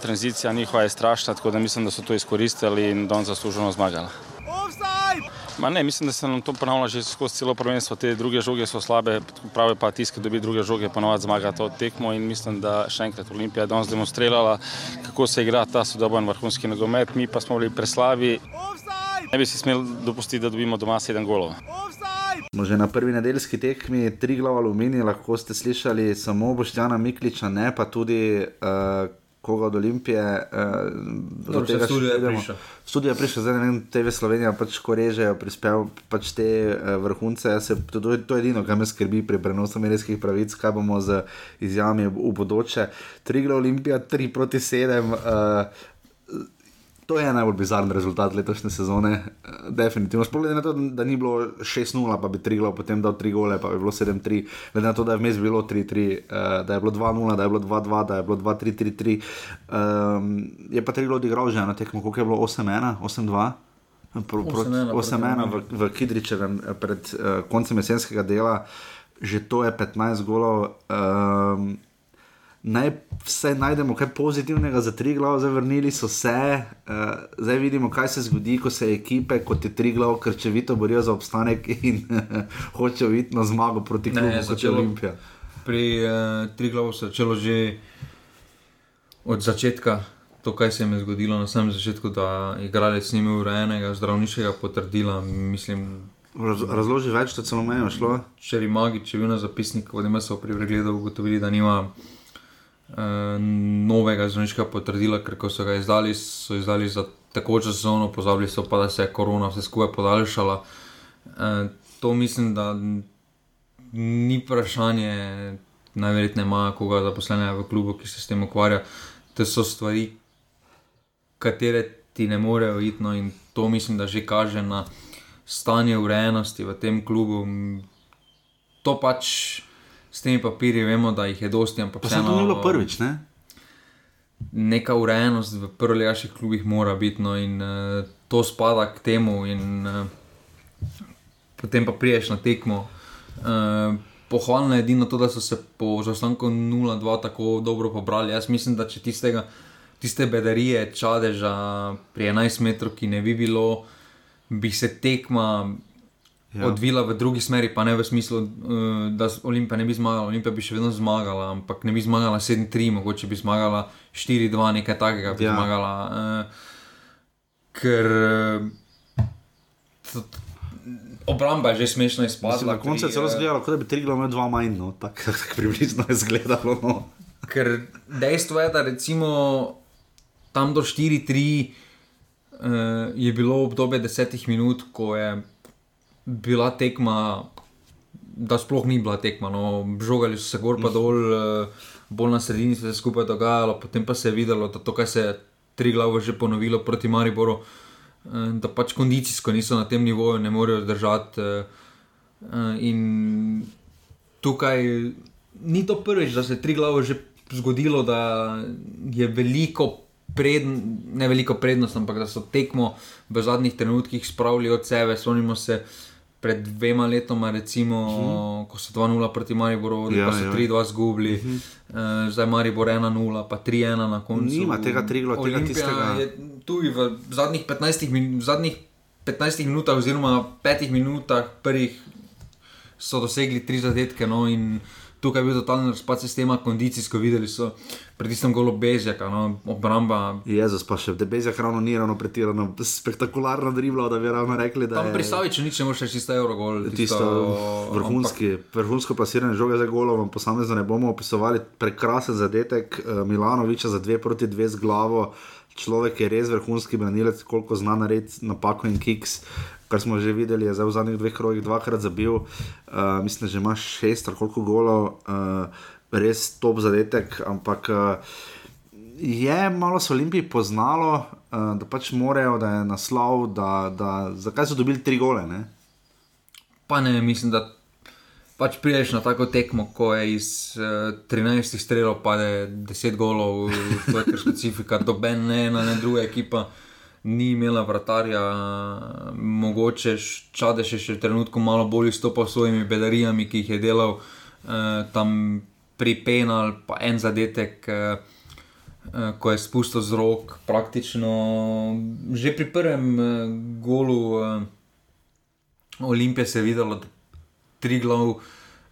tranzicija njihova je strašna, tako da mislim, da so to izkoristili in da on zasluženo zmagala. Ma ne, mislim, da se nam to ponavlja že skozi celo prvenstvo. Te druge žoge so slabe, pravi pa tisti, ki dobi druge žoge, ponovadi zmaga to tekmo in mislim, da še enkrat Olimpija je danes demonstrirala, kako se igra ta sodoben vrhunski nogomet, mi pa smo bili preslavi. Ne bi si smeli dopustiti, da dobimo doma sedem golov. Offside! Smo že na prvi nedeljski tekmi, tri glav aluminij, lahko ste slišali samo Boštjana Mikliča, ne pa tudi uh, koga od Olimpije. Uh, Dobro, saj studio je prišel. Studio je prišel, zdaj ne vem, TV Slovenija pač ko režejo, prispel pač te uh, vrhunce. Se, to, to je to je edino, kar me skrbi pri prenosu medijskih pravic, kaj bomo z izjavami v, v bodoče. Tri glav Olimpija, tri proti sedem. Uh, To je najbolj bizaren rezultat letošnje sezone, eh, definitivno. Sploh glede na to, da ni bilo 6-0, pa bi Triglav potem dal 3 gole, pa bi bilo 7-3, glede na to, da je vmes bilo 3-3, eh, da je bilo 2-0, da je bilo 2-2, da je bilo 2-3-3-3. Um, je pa Triglav odigral že na tekmo, koliko je bilo 8-1, 8-2. Pro- proti- 8:1 proti 8-1 v, v Kidričevem eh, pred uh, koncem jesenskega dela, že to je 15 golov. Um, naj vse najdemo kaj pozitivnega za tri glav, zdaj vrnili so se, uh, zdaj vidimo, kaj se zgodi, ko se ekipe kot je tri glav krčevito borijo za obstanek in hočejo iti na zmago proti klubu kot je Olimpija. Pri uh, Triglavu se je začelo že od začetka, to, kaj se jim je zgodilo na samem začetku, da igralec ni imel urejenega zdravniškega potrdila. Mislim, Raz, razloži več, to celo meni je šlo. Če je Magič bil na zapisniku, da so pri pregledu ugotovili, da nima novega zdravniškega potrdila, ker so ga izdali, so izdali za tekočo sezono, pozabili so pa, da se je korona vse skupaj podaljšala. Uh, to mislim, da ni vprašanje, najverjetneje ima koga zaposlenega v klubu, ki se s tem ukvarja. To so stvari, katere ti ne morejo iti, no, in to mislim, da že kaže na stanje urejenosti v tem klubu. To pač s temi papirji vemo, da jih je dosti, ampak Pa se to ni bilo prvič, ne? neka urejenost v prvoligaških klubih mora biti, no, in uh, to spada k temu, in uh, potem pa priješ na tekmo. Uh, pohvalno je edino to, da so se po zaostanku 0-2 tako dobro pobrali. Jaz mislim, da če tistega, tiste bedarije, čadeža pri 11 metrov, ki ne bi bilo, bi se tekma. Ja. Odvila v drugi smeri, pa ne v smislu, uh, da Olimpija ne bi zmagala, Olimpija bi še vedno zmagala, ampak ne bi zmagala 7-3, mogoče bi zmagala 4-2, nekaj takega bi Ja. zmagala. Uh, ker uh, obramba je že smešno Mislim, izpadla. na koncu je celo izgledalo, kot da bi Triglav imel dva manj, no, tako tak približno je izgledalo. No. Ker dejstvo je, da recimo tam do 4-3 uh, je bilo obdobje desetih minut, ko je bila tekma, da sploh ni bila tekma. No, žogali so se gor pa dol, uh, bolj na sredini se je skupaj dogajalo, potem pa se je videlo, da to, kar se je tri glave že ponovilo proti Mariboru, uh, da pač kondicijsko niso na tem nivoju, ne morejo zdržati. Uh, uh, in tukaj ni to prvič, da se je tri glave že zgodilo, da je veliko. Pred, ne veliko prednost, ampak da so tekmo v zadnjih trenutkih spravili od sebe. Spomnimo se pred dvema letoma, recimo, uh -huh. ko so 2-0 proti Mariboru, Mhm. Ja, pa so ja. 3-2 zgubili, uh -huh. uh, zdaj Maribor 1-0, pa 3-1 na koncu. Nima tega Triglav, tega tistega- je tudi v zadnjih 15, min, v zadnjih 15 minutah, oziroma 5 minutah prvih so dosegli tri zadetke. No, in tukaj je bil totalni razpad sistema, kondicijsko videli so pred tistem golo Bezjaka, no, obramba. Jezus, pa še Bezjak ravno ni ravno pretirano spektakularno driblo, da bi ravno rekli, da Tam je pri Saviču nič ne moreš reči, čisto euro gol. tisto vrhunski, vrhunsko plasiranje žoge za golom, posamezno ne bomo opisovali, prekrasen zadetek eh, Milanoviča za dve proti dve z glavo. Človek je res vrhunski branilec, koliko zna narediti napako in kiks, kar smo že videli, je zdaj v zadnjih dveh krogih dvakrat zabil, uh, mislim, da že imaš šest ali koliko golov, uh, res top zadetek, ampak uh, je malo s Olimpiji poznalo, uh, da pač morajo, da je naslov, da, da zakaj so dobili tri gole. Ne? Pa ne, mislim, da pač prideš na tako tekmo, ko je iz uh, 13 strelov pade 10 golov, to je kar specifika, doben ne ena, ne druga ekipa. Ni imela vratarja, mogoče čadeš je še v trenutku malo bolj izstopal s svojimi bedarijami, ki jih je delal eh, tam pri penal, pa en zadetek, eh, eh, ko je spustil z rok, praktično že pri prvem eh, golu eh, Olimpije se je videlo, da tri glav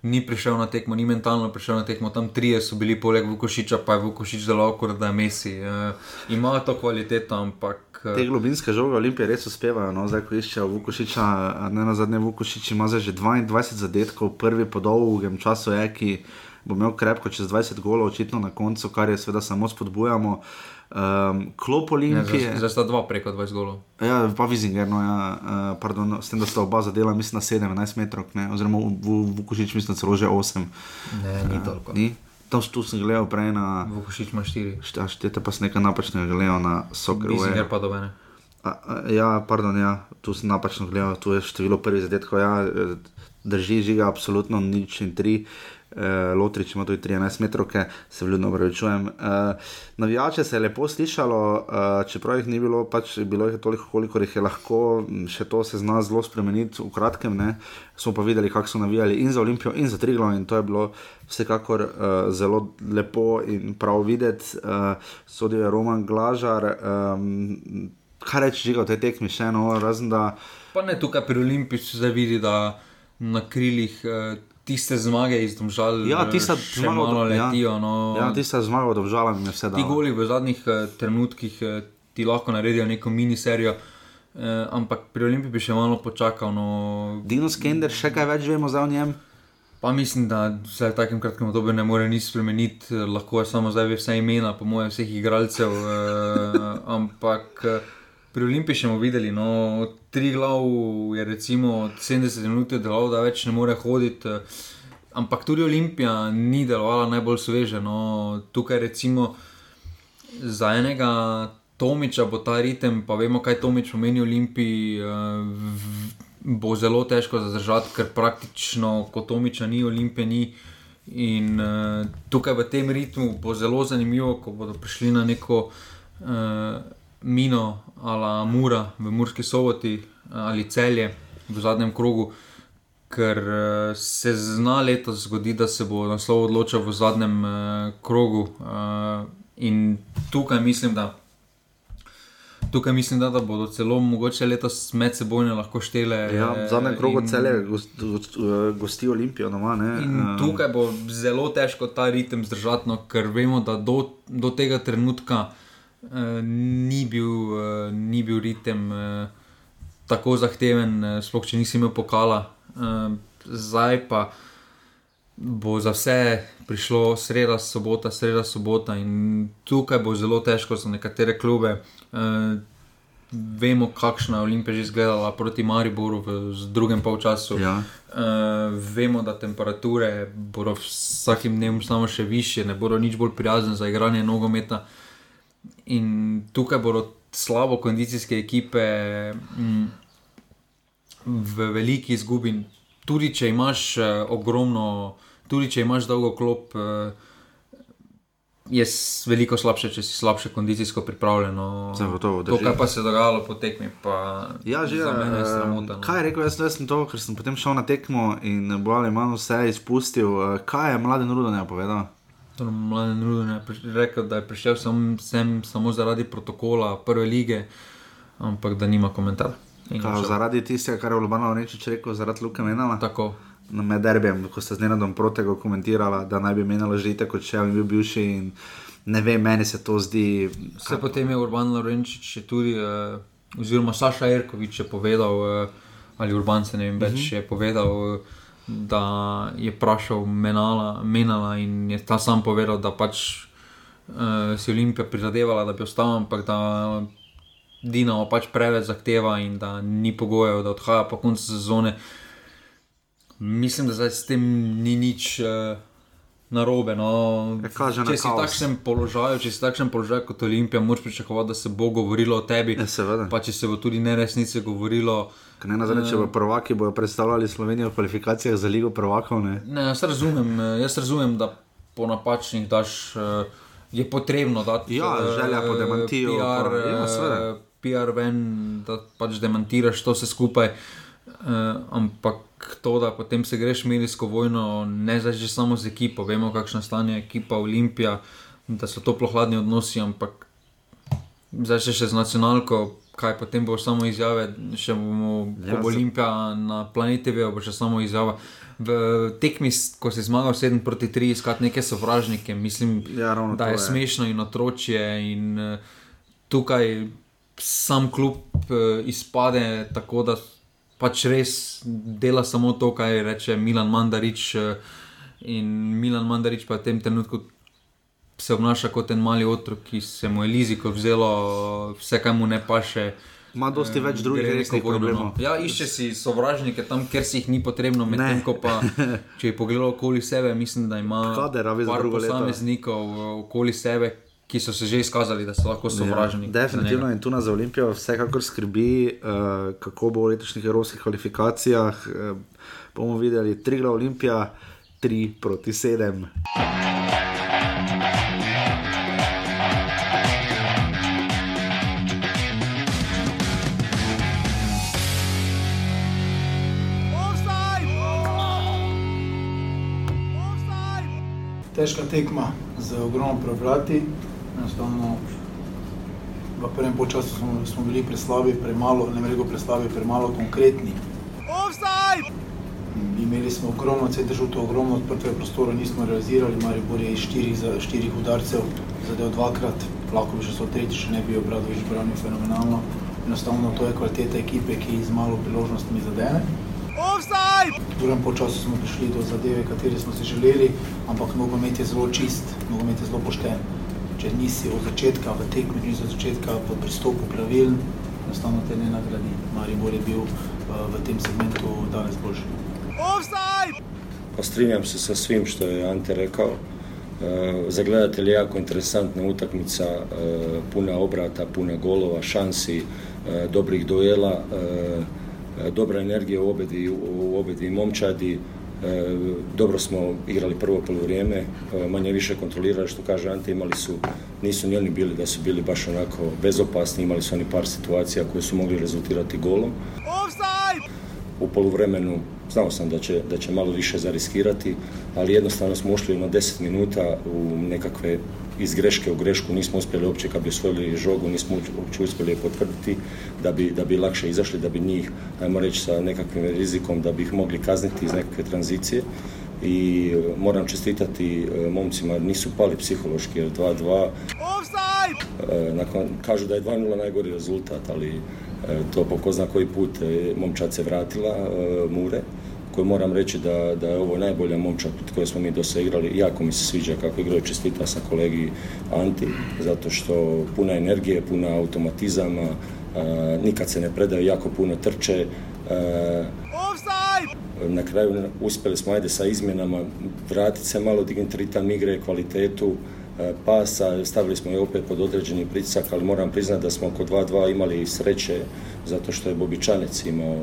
ni prišel na tekmo, ni mentalno prišel na tekmo, tam trije so bili poleg Vukošiča, pa je Vukošič zelo kot da je Messi. Uh, ima to kvaliteto, ampak. Te globinske žoge Olimpije res uspevajo, no, zdaj ko iščejo Vukošiča, ne na zadnje Vukošič ima zdaj že 22 zadetkov, prvi po dolgem času je, ki bo imel krepko čez 20 golov, očitno na koncu, kar je seveda samo spodbujamo. Um, klop Olimpije. Zdaj sta dva preko 20 golov. Ja, pa Vizinger, no, ja, uh, pardon, s tem, da sta oba zadela, mislim, na 17 metrov, ne, oziroma Vukošič, mislim, celo že 8. Ne, ni uh, toliko. Ni? Tam tu sem gledal prej na. Vukošič ima 4. Štete pa sem nekaj napačnega gledal na Sokol. Vizinger pa dobene. Ja, pardon, ja, tu sem napačno gledal, tu je število prvih zadetkov, ja, drži žiga, absolutno nič in tri. Uh, Lotrič ima tudi 13 metrov, se vljudno upravičujem. Uh, navijače se je lepo slišalo, uh, čeprav jih ni bilo, pač bilo jih je toliko, koliko jih je lahko, še to se zna zelo spremeniti v kratkem. Ne? Smo pa videli, kako so navijali in za Olimpijo, in za Triglo, in to je bilo vsekakor uh, zelo lepo in prav videti. Uh, Sodijo je Roman Glažar. Um, kaj reči, že v tej tekmi, še eno, razen da. Pa ne tukaj pri Olimpiji se zdaj vidi, da na krilih. Uh, tiste zmage iz Domžal, ja, tiste še zmage, malo letijo. Ja, no. ja tiste zmage od Domžala mi je vse dalo. Ti goli v zadnjih uh, trenutkih uh, ti lahko naredijo neko miniserijo. Uh, ampak pri Olimpiji bi še malo počakal. No... Dino Skender, še kaj več vemo za njem? Pa mislim, da se v takem kratkem obdobju ne more nič spremeniti, lahko je samo zdaj vse imena, po mojem, vseh igralcev. Uh, ampak pri Olimpiji bomo videli, no, tri glav je recimo 70 minut delal, da več ne more hoditi. Ampak tudi Olimpija ni delovala najbolj sveže. No, tukaj recimo za enega Tomiča bo ta ritem, pa vemo, kaj Tomič pomeni Olimpiji, bo zelo težko zadržati, ker praktično kot Tomiča ni Olimpije. Ni. In uh, tukaj v tem ritmu bo zelo zanimivo, ko bodo prišli na neko uh, mino ali Mura v Murski soboti ali celje v zadnjem krogu, ker se zna letos zgoditi, da se bo naslov odločil v zadnjem uh, krogu. Uh, in tukaj mislim, da. Tukaj mislim, da, da bodo celo mogoče letos med seboj lahko štele. Ja, v zadnjem krogu in, celje gosti, gosti Olimpijo. Doma, in tukaj bo zelo težko ta ritem zdržati, no, ker vemo, da do, do tega trenutka uh, ni, bil, uh, ni bil ritem uh, tako zahteven, uh, sploh če nisi imel pokala. Uh, zdaj pa bo za vse prišlo sreda, sobota, sreda, sobota in tukaj bo zelo težko za nekatere klube. Uh, vemo, kakšna je Olimpija že izgledala proti Mariboru v drugem polčasu. Ja. Uh, vemo, da temperature bodo vsakim dnem samo še više, ne bodo nič bolj prijazne za igranje nogometa. In tukaj bodo slabo kondicijske ekipe m, v veliki izgubi. Tudi če imaš uh, ogromno, tudi če imaš dolgo klop. Uh, je veliko slabše, če si slabše kondicijsko pripravljen. Zagotovo. To, kar pa se je dogajalo po tekmi, pa ja, že, za mene je sramota. No. Kaj je rekel, jaz, jaz sem to, ker sem potem šel na tekmo in bolj ali manj vse izpustil. Kaj je mladen Rudon povedal? Mladen Rudon je rekel, da je prišel sem, sem samo zaradi protokola prve lige, ampak da nima komentarja. Zaradi tistega, kar je v Ljubljano reči, rekel, zaradi Luka Menala. Tako. med derbijem, ko sta z Nenadom Protego komentirala, da naj bi menjalo žite kot še in bil bivši. In ne vem, meni se to zdi. Vse potem je Urban Lorenčič tudi, uh, oziroma Saša Erkovič je povedal, uh, ali Urban se ne vem več, uh -huh. je povedal. Uh, Da je vprašal menala, menala in je ta sam povedal, da pač uh, si Olimpija prizadevala, da bi ostal, ampak da Dinamo pač preveč zahteva in da ni pogojev, da odhaja po koncu sezone. Mislim, da zdaj s tem ni nič. Uh, narobe. No. Če si v takšnem položaju, če si v takšnem položaju kot Olimpija, moraš pričakovati, da se bo govorilo o tebi. Ja, seveda. Pa če se bo tudi neresnice govorilo. Ne na zadnje, če bo prvaki bojo predstavljali Slovenijo v kvalifikacijah za Ligo prvakov. Ne? Ne, jaz, razumem, jaz razumem, da po napačnih daš. Uh, Je potrebno dati ja, želja po demantiju, PR, pa, ja, PR ven, da pač demantiraš to vse skupaj. Uh, ampak to, da potem se greš medijsko vojno, ne zdaj že samo z ekipo, vemo, kakšno stanje je ekipa Olimpija, da so to hladni odnosi, ampak zdaj še, še z nacionalko, kaj potem bo samo izjave, še bomo ja, bo Olimpija na planeti, bo še samo izjava. V tekmi, ko si zmagal 7 proti 3, iskati neke sovražnike, mislim, ja, da je, je smešno in otročje. In, uh, tukaj sam klub uh, izpade tako, da pač res dela samo to, kar reče Milan Mandarič. Eh, in Milan Mandarič pa v tem trenutku se obnaša kot en mali otrok, ki se mu je liziko vzelo, vse, kar mu ne paše. Ma dosti več drugih resnih problemov. Ja, išče si sovražnike tam, kjer si jih ni potrebno, medtem ko pa, če je pogledal okoli sebe, mislim, da ima Kader, par posameznikov okoli sebe, ki so se že izkazali, da so lahko sovražni. Ja, definitivno in tu nas za Olimpijo vsekakor skrbi, uh, kako bo v letošnjih evropskih kvalifikacijah. Uh, bomo videli tri glavne Olimpije, tri proti sedem. Težka tekma z ogromno preobrati, enostavno v prvem času smo, smo bili preslabi, premalo, ne reko preslabi, premalo konkretni. Offside! Imeli smo ogromno centržutov, ogromno odprtega prostora, nismo realizirali, Maribor je iz štirih, štirih udarcev zadev dvakrat, lahko bi še so tretji, še ne bi obradovič branil fenomenalno. Enostavno to je kvaliteta ekipe, ki z malo priložnostmi zadene. Offside! V drugem času smo prišli do zadeve, kateri smo si želeli, ampak nogomet je zelo čist, nogomet je zelo pošten če nisi od začetka v tekmi, nisi od začetka v pristopu pravilen, enostavno te ne nagradi. Maribor je bil uh, v tem segmentu danes boljši. Pa strinjam se sa svim što je Ante rekao. Uh, za gledatelje je jako interesantna utakmica, uh, puna obrata, puna golova, šansi, uh, dobrih duela, dobra energija u obedi, u obedi momčadi, E, dobro smo igrali prvo polovrijeme, e, manje više kontrolirali što kaže Ante, imali su, nisu ni oni bili da su bili baš onako bezopasni, imali su oni par situacija koje su mogli rezultirati golom. U poluvremenu znao sam da će, da će malo više zariskirati, ali jednostavno smo ušli na 10 minuta u nekakve iz greške u grešku, nismo uspjeli uopće kad bi osvojili žogu, nismo uopće uspjeli je potvrditi da bi, da bi lakše izašli, da bi njih, ajmo reći, sa nekakvim rizikom, da bi ih mogli kazniti iz nekakve tranzicije. I e, moram čestitati e, momcima, nisu pali psihološki jer 2-2 e, nakon, kažu da je 2-0 najgori rezultat, ali to po ko zna koji put momčad se vratila Mure koju moram reći da, da je ovo najbolja momčad koju smo mi do igrali. Jako mi se sviđa kako igraju čestita sa kolegi Anti, zato što puna energije, puna automatizama, nikad se ne predaju, jako puno trče. na kraju uspjeli smo ajde sa izmjenama vratiti se malo dignuti ritam igre, kvalitetu pasa, stavili smo je opet pod određeni pritisak, ali moram priznati da smo oko 2-2 imali sreće zato što je Bobičanec imao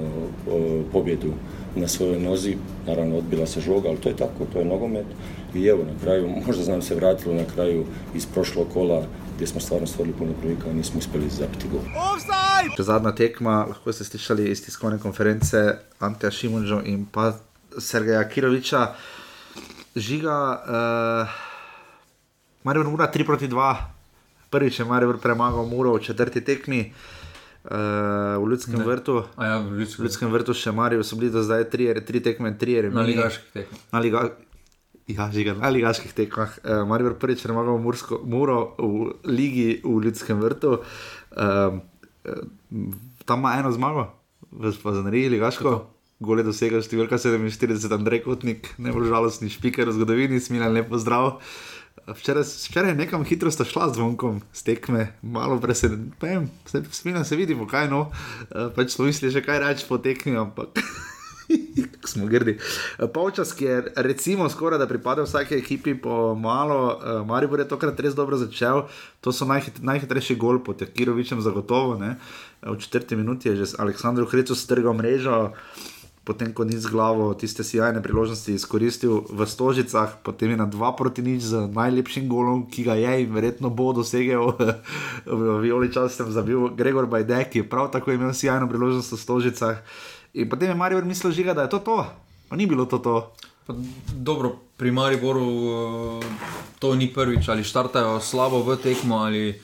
pobjedu na svojoj nozi, naravno odbila se žoga, ali to je tako, to je nogomet. I evo na kraju, možda znam se vratilo na kraju iz prošlog kola gdje smo stvarno stvorili puno prilika i nismo uspjeli zapiti gol. Zadnja tekma, lahko ste slišali iz tiskovne konference Anteja Šimunžo in pa Sergeja Kiroviča. Žiga, uh, Marijo Mura 3 proti 2, prvič je Marijo premagal Muro v četrti tekmi. Uh, v Ljudskem Ne. vrtu. A ja, v Ljudskem v Ljudskem vrtu še Marijo, so bili do zdaj tri, tri tekme, tri remi. Na ligaških tekmah. Na, liga, ja, žiga, na ligaških tekmah. Uh, Marijo prvič premagal Mursko, Muro v ligi v Ljudskem vrtu. Uh, tam ima eno zmago, v Spazaneriji, ligaško. Gole dosega številka 47, Andrej Kotnik, najbolj žalostni špiker v zgodovini, smilen lepo zdrav. Včeraj, včeraj nekam hitro sta šla z zvonkom, stekme, malo presenečen, smilen se vidimo, kaj no. Eh, Pač smo mislili že kaj reči po tekmi, ampak smo grdi. Eh, Polčas, ki je recimo skoraj da pripada vsake ekipi po malo, uh, Maribor je tokrat res dobro začel, to so najhit, najhitrejši gol pod Jakirovičem zagotovo, ne. Eh, V četrti minuti je že Aleksandr Hrecu strgal mrežo, potem ko ni z glavo tiste sjajne priložnosti izkoristil v Stožicah, potem je na 2 proti nič z najlepšim golom, ki ga je in verjetno bo dosegel v Violi časem zabil Gregor Bajdek, ki je prav tako imel sjajno priložnost v Stožicah. In potem je Marijo mislil, žiga, da je to to, pa ni bilo to to. Pa Dobro, pri Mariboru eh, to ni prvič, ali štartajo slabo v tekmo, ali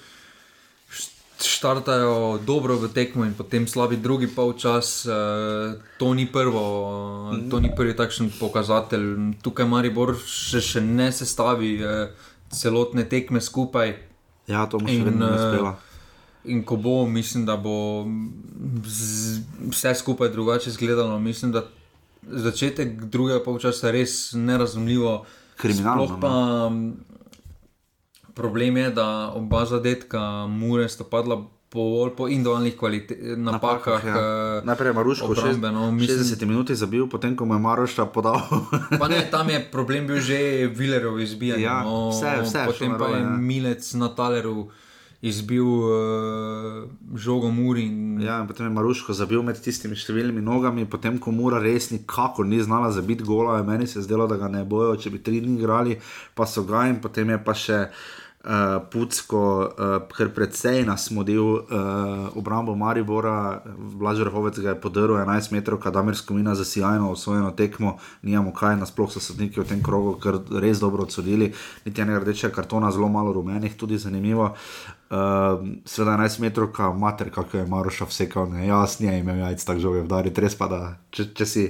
štartajo dobro v tekmo in potem slabi drugi polčas. eh, To ni prvo, eh, to ni prvi takšen pokazatelj. Tukaj Maribor še, še ne sestavi eh, celotne tekme skupaj. Ja, to mu še vedno ne eh, uspela. In ko bo, mislim, da bo vse skupaj drugače izgledalo. Mislim, da začetek drugega polčasa je res nerazumljivo. Kriminalno, Sploh pa m, problem je, da oba zadetka Mure sta padla po, bolj po individualnih kvalitetah, napakah. ja. eh, Najprej je Maruško v obrambe, no, mislim- 60 minuti zabil, potem ko mu je Maroša podal. Pa ne, tam je problem bil že Villerov izbijanje. Ja, no, vse- vse je potem pa je narobe, ja. Milec na Taleru izbil uh, žogo Muri. In, Ja, in potem je Maruško zabil med tistimi številnimi nogami, potem ko Mura res nikakor ni znala zabiti gola, je meni se zdelo, da ga ne bojo, če bi tri dni igrali, pa so ga in potem je pa še. Uh, Pucko, uh, ker predvsej nas model uh, obrambo Maribora, Blažer Hovec ga je podaril 11 metrov, Kadamir Skomina za sjajno osvojeno tekmo, nijamo kaj, nasploh so sodniki v tem krogu kar res dobro odsodili, niti enega rdečega kartona, zelo malo rumenih, tudi zanimivo. Uh, Sveda 11 metrov, mater, kako je Maroša vsekal, ne, jaz ne imel jajc tako žoge vdari, res pa da, če, če si.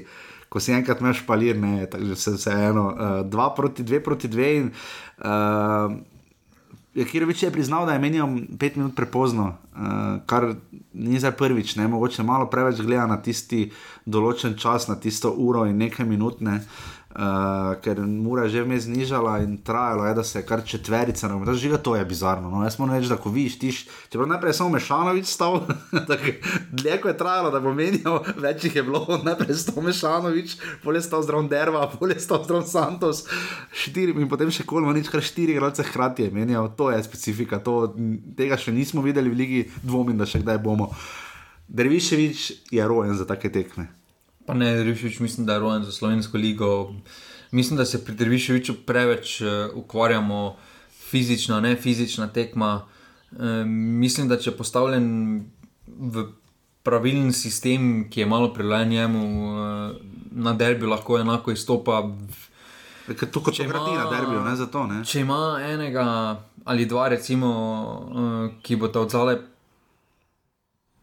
Ko si enkrat imaš palir, ne, tako se vseeno. Uh, dva proti dve proti dve. In, uh, Kirovič je priznal, da je menjal pet minut prepozno, uh, kar ni zdaj prvič, ne, mogoče malo preveč gleda na tisti določen čas, na tisto uro in nekaj minut, ne, uh, ker mora že vmes znižala in trajalo je, da se je kar četverica, no, žiga, to je bizarno. No. Jaz moram reči, da ko vidiš, tiš, čeprav najprej samo Mešanovič stal, dlje je trajalo, da bo menjal, več jih je bilo, najprej stal Mešanovič, pol je stal zdrav Derva, pol je stal zdrav Santos, štiri in potem še Kolmanič, kar štiri igralce hkrati je menjal, to je specifika, to, tega še nismo videli v ligi, dvomim, da še kdaj bomo. Derviševič je rojen za take tekme. Pa ne, Derviševič, mislim, da je rojen za slovensko ligo. Mislim, da se pri Derviševiču preveč uh, ukvarjamo fizična, ne fizična tekma. Uh, mislim, da če je postavljen v pravilen sistem, ki je malo prilajen njemu, uh, na derbi lahko enako izstopa. To kot če gradi na derbiju, ne za to. Ne? Če ima enega ali dva, recimo, uh, ki bo ta odzale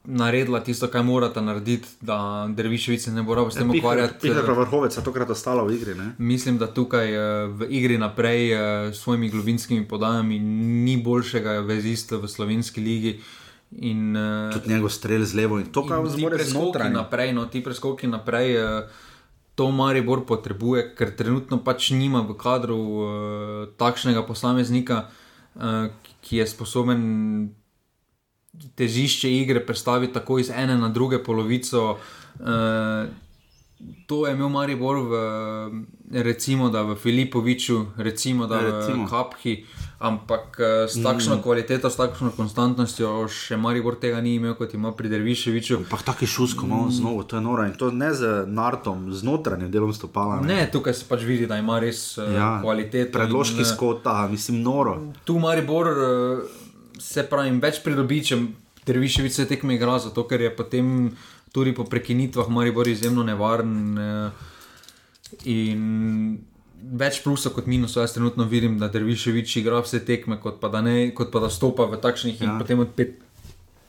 naredila tisto, kar morata narediti, da Derviševice ne bo rabo s tem ukvarjati. Pihar pa vrhovec, je tokrat ostala v igri. Ne? Mislim, da tukaj eh, v igri naprej eh, s svojimi globinskimi podajami ni boljšega vezista v slovenski ligi. In, eh, Tudi njegov strel z levo in to, kar zmore znotraj. naprej, no, ti preskoki naprej, eh, to Maribor potrebuje, ker trenutno pač nima v kadru eh, takšnega posameznika, eh, ki je sposoben težišče igre predstaviti tako iz ene na druge polovico. Eh, To je imel Maribor v, recimo, v Filipoviču, recimo, da Recimo. v Kaphi, ampak eh, s takšno Mm. kvaliteto, s takšno konstantnostjo še Maribor tega ni imel, kot ima pri Derviševiču. Ampak tako je šusko, malo znovu, to je noro in to ne z nartom, z notranjim delom stopala. Ne, tukaj se pač vidi, da ima res ja, Ja, kvaliteto. Predložki in, eh, skota, mislim, noro. Tu Maribor eh, se pravi več pridobi, če Derviševič se tekme igra, zato ker je potem tudi po prekinitvah Maribor izjemno nevaren. eh, In več plusov kot minusov, jaz trenutno vidim, da Derviševič igra vse tekme, kot pa da, ne, kot pa da stopa v takšnih ja. in potem od pet,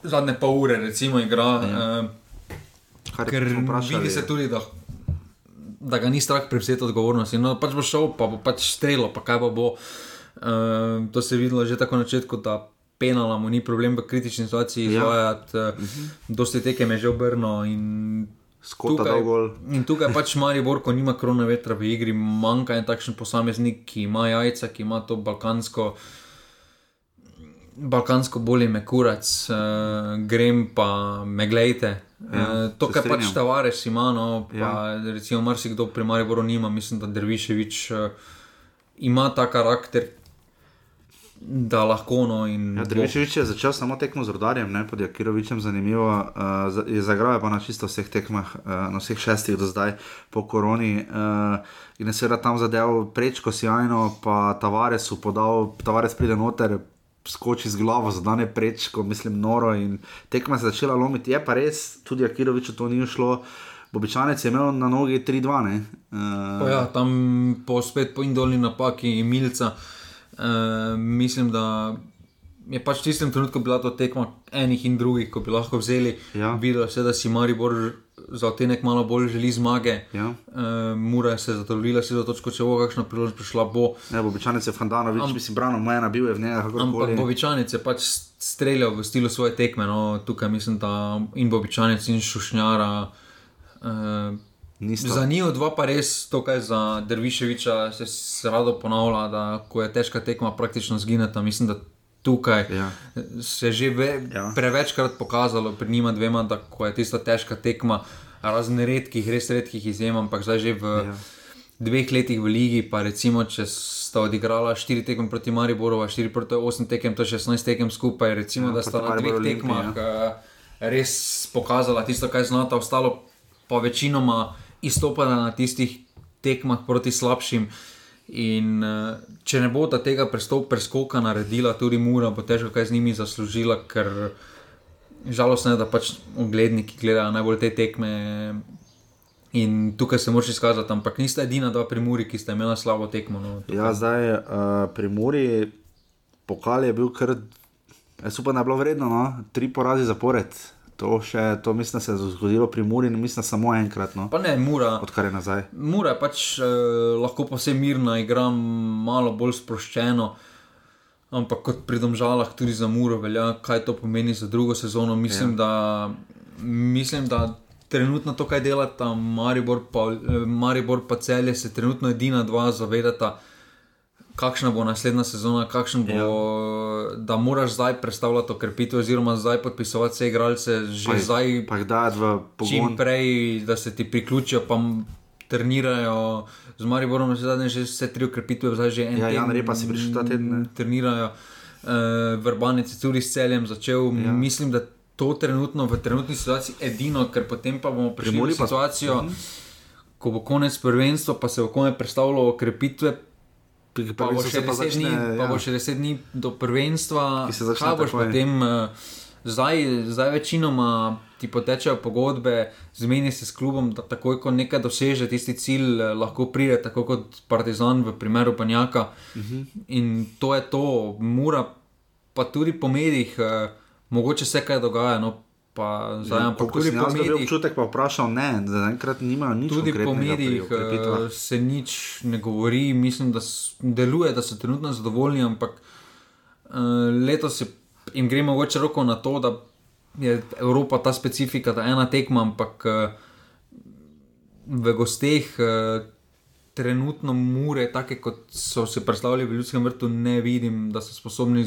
zadnje pol ure, recimo, igra. Ja. Uh, ker vidi se tudi, da, da ga ni strah prevzeti odgovornosti. No, pač bo šel, pa bo pač strelo, pa kaj pa bo. Uh, to se je videlo že tako na začetku, da penala mu ni problem v kritični situaciji izvajati. Ja. Uh, uh -huh. Dosti tekem je že obrno in. Tukaj, in tukaj pač Marijo Borko nima krona vetra v igri, manjka en takšen posameznik, ki ima jajca, ki ima to balkansko, balkansko bolje me kurac, uh, grem pa me gledajte. Ja, uh, to, kar pač Tavares ima, no, pa ja. recimo marsikdo pri Marijo Boru nima, mislim, da Derviševič uh, ima ta karakter, da lahko. No, ja, Dreviševič je začel samo tekmo z rodarjem, ne pod Jakirovičem, zanimivo. Uh, je zagral pa na čisto vseh tekmah, uh, na vseh šestih do zdaj po koroni. Uh, in je seveda tam zadeval prečko sjajno, pa Tavares podal, Tavares pride noter. Skoči z glavo, zadane prečko, mislim, noro. Tekma se je začela lomiti, je pa res, tudi Akiroviču to ni šlo. Običajnec je imel na nogi 3-2. Uh, ja, tam po spet po indolni napaki milca. Uh, Uh, mislim, da je pač v tistem trenutku bila to tekma enih in drugih, ko bi lahko vzeli. Ja. Videla se, da si Maribor za tenek malo bolj želi zmage. Ja. Uh, Mura se je zadovoljila, se je za točko, če bo kakšna priložnost prišla. Bo. Ne, bo običajnice Fandano, več bi si branil, moja bil je v njej. Ampak običajnice pač streljajo v stilu svoje tekme. No, tukaj mislim, da in bo običajnice in šušnjara. Uh, Nista. Za njih dva pa res to, kar za Derviševiča se, se rado ponavlja, da ko je težka tekma, praktično zgineta. Mislim, da tukaj ja. se je že ve, ja. prevečkrat pokazalo pri njima dvema, da ko je tista težka tekma, razen redkih, res redkih izjem, ampak zdaj že v ja. dveh letih v ligi, pa recimo, če sta odigrala štiri tekme proti Mariboru, štiri proti osem tekem, to je 16 tekem skupaj, recimo, ja, da sta na dveh tekmah ja. res pokazala tisto, kar znata, ostalo pa večinoma izstopala na tistih tekmah proti slabšim. In uh, če ne bo ta tega preskoka naredila, tudi Mura bo težko kaj z njimi zaslužila, ker žalostno je, da pač ogledniki gledajo najbolj te tekme. In tukaj se moraš izkazati, ampak niste edina dva pri Muri, ki ste imeli slabo tekmo. No, ja, zdaj uh, pri Muri pokal je bil kar, jaz upam, da je bilo vredno, no? tri porazi zapored. To, še, to mislim, se je zgodilo pri Muri, mislim, samo enkrat. No, pa ne, Mura. Odkar je nazaj. Mura je pač eh, lahko posebej mirna, igra malo bolj sproščeno. Ampak kot pri domžalah, tudi za Muro velja, kaj to pomeni za drugo sezono. Mislim, ja. da, mislim da trenutno to, kaj delata Maribor, pa, eh, Maribor pa celje, se trenutno edina dva zavedata kakšna bo naslednja sezona, kakšen bo, ja. da moraš zdaj predstavljati okrepitev, oziroma zdaj podpisovati vse igralce, že pa, zdaj. Pa da čim prej, da se ti priključijo, pa trenirajo. Z Mariborom je zadnje že vse tri okrepitve, zdaj že en. Ja, Jan Repa si prišel ta teden. Trenirajo, uh, Vrbanec je tudi s celjem začel. Ja. Mislim, da to trenutno v trenutni situaciji edino, ker potem pa bomo prišli v situacijo, pa, -huh. ko bo konec prvenstva, pa se bo konec predstavljalo okrepitve pa bo, še pa, začne, dni, ja. pa bo še deset dni do prvenstva, ki se začne potem. Uh, zdaj, zdaj večinoma ti potečejo pogodbe, zmeni se s klubom, da takoj, ko nekaj doseže, tisti cilj uh, lahko pride, tako kot Partizan v primeru Panjaka. Uh mhm. -huh. In to je to, mora pa tudi po medijih, uh, mogoče se kaj dogaja. No, pa zdaj ja, ampak tudi po medijih. Občutek pa vprašal, ne, da enkrat nimajo nič. Tudi po medijih uh, se nič ne govori, mislim, da deluje, da so trenutno zadovoljni, ampak uh, letos jim gre mogoče roko na to, da je Evropa ta specifika, da ena tekma, ampak uh, v gosteh. Uh, Trenutno mure, take kot so se predstavljali v ljudskem vrtu, ne vidim, da so sposobni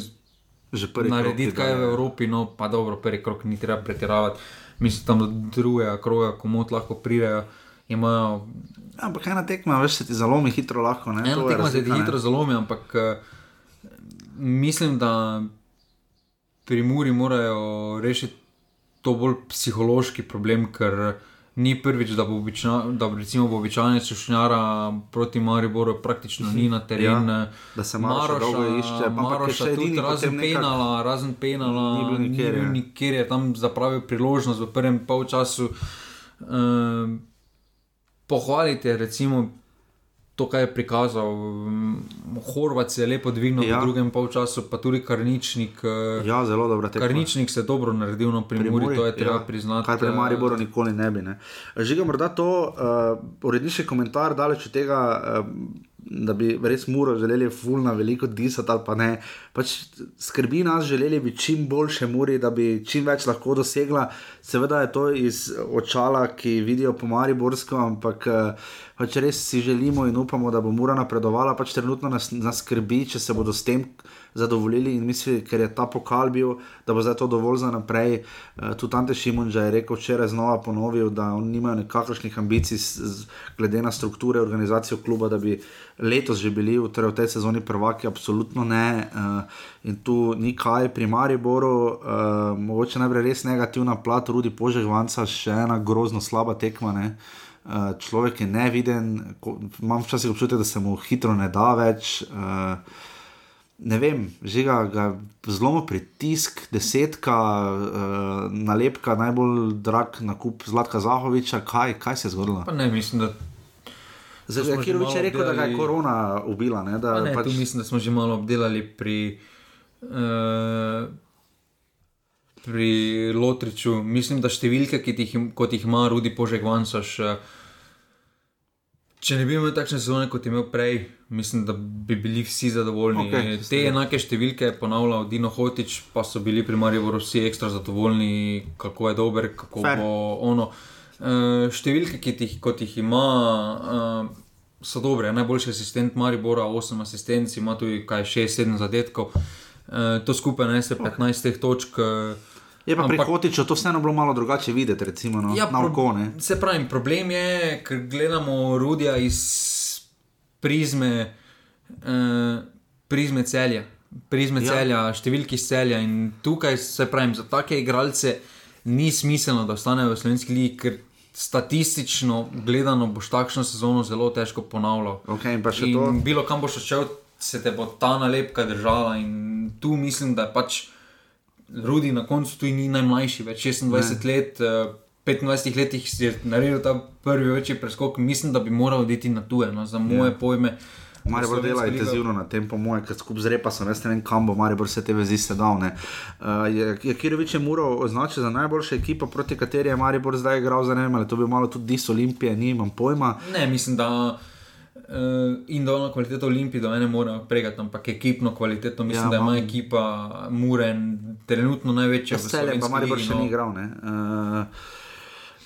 že prvi narediti kaj v Evropi, no pa dobro, prvi krok ni treba pretiravati. Mislim, tam do drugega kroga, komu lahko pridejo. Imajo... Ja, ampak ena tekma, veš, se ti zalomi hitro lahko. Ne? Ena tekma se ti hitro zalomi, ampak uh, mislim, da pri Muri morajo rešiti to bolj psihološki problem, ker uh, ni prvič, da bo, obična, da recimo, bo običajno sušnjara proti Mariboru, praktično ni na terenu. Ja, da se Maroša dolgo išče, pa Maroša še edini, razen penala, razen penala, ni bil nikjer, ni bil nikjer je tam zapravil priložnost v prvem polčasu. Uh, pohvalite, recimo. To, kar je prikazal. mm, Horvat se je lepo dvignil ja. Ja. v drugem polčasu, pa tudi Karničnik. eh, Ja, zelo dobra tekma. Karničnik se je dobro naredil, no, pri Muri, to je treba priznati. Kar pri eh, Mariboru nikoli ne bi. Ne. Žiga, morda to, uh, uredniški komentar, daleč od tega, uh, da bi res Muro želeli fulna veliko disati ali pa ne. Pač skrbi nas, želeli bi čim boljše Muri, da bi čim več lahko dosegla. Seveda je to iz očala, ki vidijo po Mariborsko, ampak uh, pač res si želimo in upamo, da bo Mura napredovala. Pač trenutno nas, nas skrbi, če se bodo s tem zadovoljili in misli, ker je ta pokal bil, da bo zdaj to dovolj za naprej. Uh, tudi Ante Šimunža je rekel včeraj znova ponovil, da oni nimajo nekakršnih ambicij glede na strukture organizacijo kluba, da bi letos že bili v, torej v tej sezoni prvaki, absolutno ne. Uh, in tu ni kaj pri Mariboru, uh, mogoče najprej res negativna plat, Rudi Požek Vanca, še ena grozno slaba tekma. Ne? Človek je neviden, ko, imam včasih občutek, da se mu hitro ne da več. Uh, ne vem, žiga ga zelo pritisk, desetka, uh, nalepka, najbolj drag nakup Zlatka Zahoviča, kaj, kaj se je zgodilo? Pa ne, mislim, da. Zdaj, že Kirovič je malo rekel, da ga je obdelali- korona ubila. Ne, da, Pa ne, pač, tu mislim, da smo že malo obdelali pri, uh, pri Lotriču. Mislim, da številke, ki jih, im- kot jih ima Rudi Požek Vansaš, uh, če ne bi imel takšne sezone, kot je imel prej, mislim, da bi bili vsi zadovoljni. Okej, Te enake številke je ponavljal Dino Hotič, pa so bili pri Mariboru vsi ekstra zadovoljni, kako je dober, kako Fair. bo ono. Uh, številke, ki jih, kot jih ima, uh, so dobre. Najboljši asistent Maribora, 8 asistenc, ima tudi 6-7 zadetkov. Uh, to skupaj nese 15 teh točk. Uh, je pa pri Hotiču to vseeno bilo malo drugače videti, recimo no, Ja, na oko. Se pravi, problem je, ker gledamo Rudija iz prizme, uh, prizme celja, prizme Ja. ja. celja, številki iz celja. In tukaj se pravi, za take igralce ni smiselno, da ostanejo v slovenski ligi, ker statistično gledano boš takšno sezono zelo težko ponavljal. Okay, in in bilo kam boš odšel, se te bo ta nalepka držala. In tu mislim, da je pač Rudi na koncu tudi ni najmlajši, več 26 Ne. ne. let. eh, 25 letih je naredil ta prvi večji preskok, mislim, da bi moral oditi na tuje, no, za moje Ja. pojme. Maribor dela Slovenska liga- intenzivno na tem, po mojem, ker skupaj z repa sem, jaz ne vem, kam bo Maribor vse te vezi sedal. ne. Uh, je, je Kirovič je moral označiti za najboljšo ekipo, proti kateri je Maribor zdaj igral, za ne vem, ali to bi malo tudi dis Olimpije, nimam pojma. Ne, mislim, da uh, individualno kvaliteto Olimpije do ene morajo pregati, ampak ekipno kvaliteto mislim, Ja, da ima ekipa Muren trenutno največja. v Celje pa Maribor še no. ni igral. ne. Uh,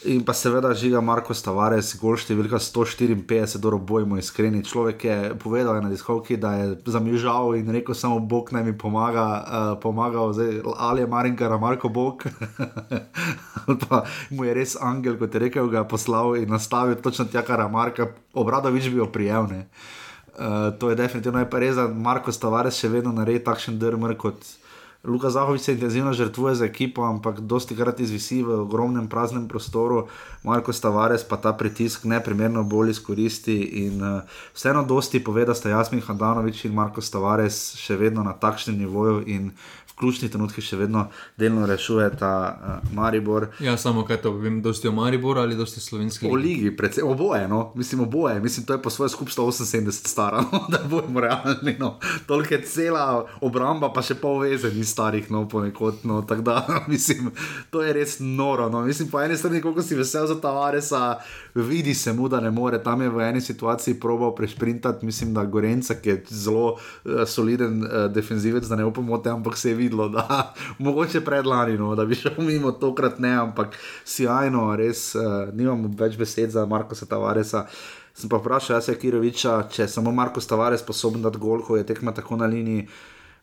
In pa seveda žiga Marko Stavares, gol številka 154, dobro bojmo iskreni. Človek je povedal na diskovki, da je zamižal in rekel samo Bog naj mi pomaga, uh, pomagal, zdaj, ali je Marinkar, Marko Bog. Pa mu je res angel, kot je rekel, ga je poslal in nastavil točno tja, kar je Marka, obradovič bi jo prijel. ne. Uh, to je definitivno je pa res, da Marko Stavares še vedno naredi takšen drmr kot. Luka Zahovič se intenzivno žrtvuje za ekipo, ampak dosti krat izvisi v ogromnem praznem prostoru, Marko Stavares pa ta pritisk neprimerno bolj izkoristi. In uh, vseeno dosti pove, da sta Jasmin Handanovič in Marko Stavares še vedno na takšnem nivoju in v ključnih trenutkih še vedno delno rešujeta uh, Maribor. Ja, samo kaj to vem, dosti o Mariboru ali dosti slovenski. O ligi, predvsem oboje, no? mislim oboje, mislim, to je po svoje skup 178 stara, no? da bomo realni. No? Toliko je cela obramba, pa še pol veze ni starih, no, ponekod. No? Tako da, mislim, to je res noro. No? Mislim, po eni strani, koliko si vesel za Tavaresa, vidi se mu, da ne more. Tam je v eni situaciji probal prešprintati, mislim, da Gorenca, ki je zelo uh, soliden uh, defenzivec, da ne upomote, ampak se je videlo, da mogoče predlani, no? da bi šel mimo, tokrat ne, ampak sjajno, res uh, nimam več besed za Marko Tavaresa. Sem pa vprašal, jaz je Kiroviča, če je samo Marko Tavares sposoben dati gol, ko je tekma tako na liniji.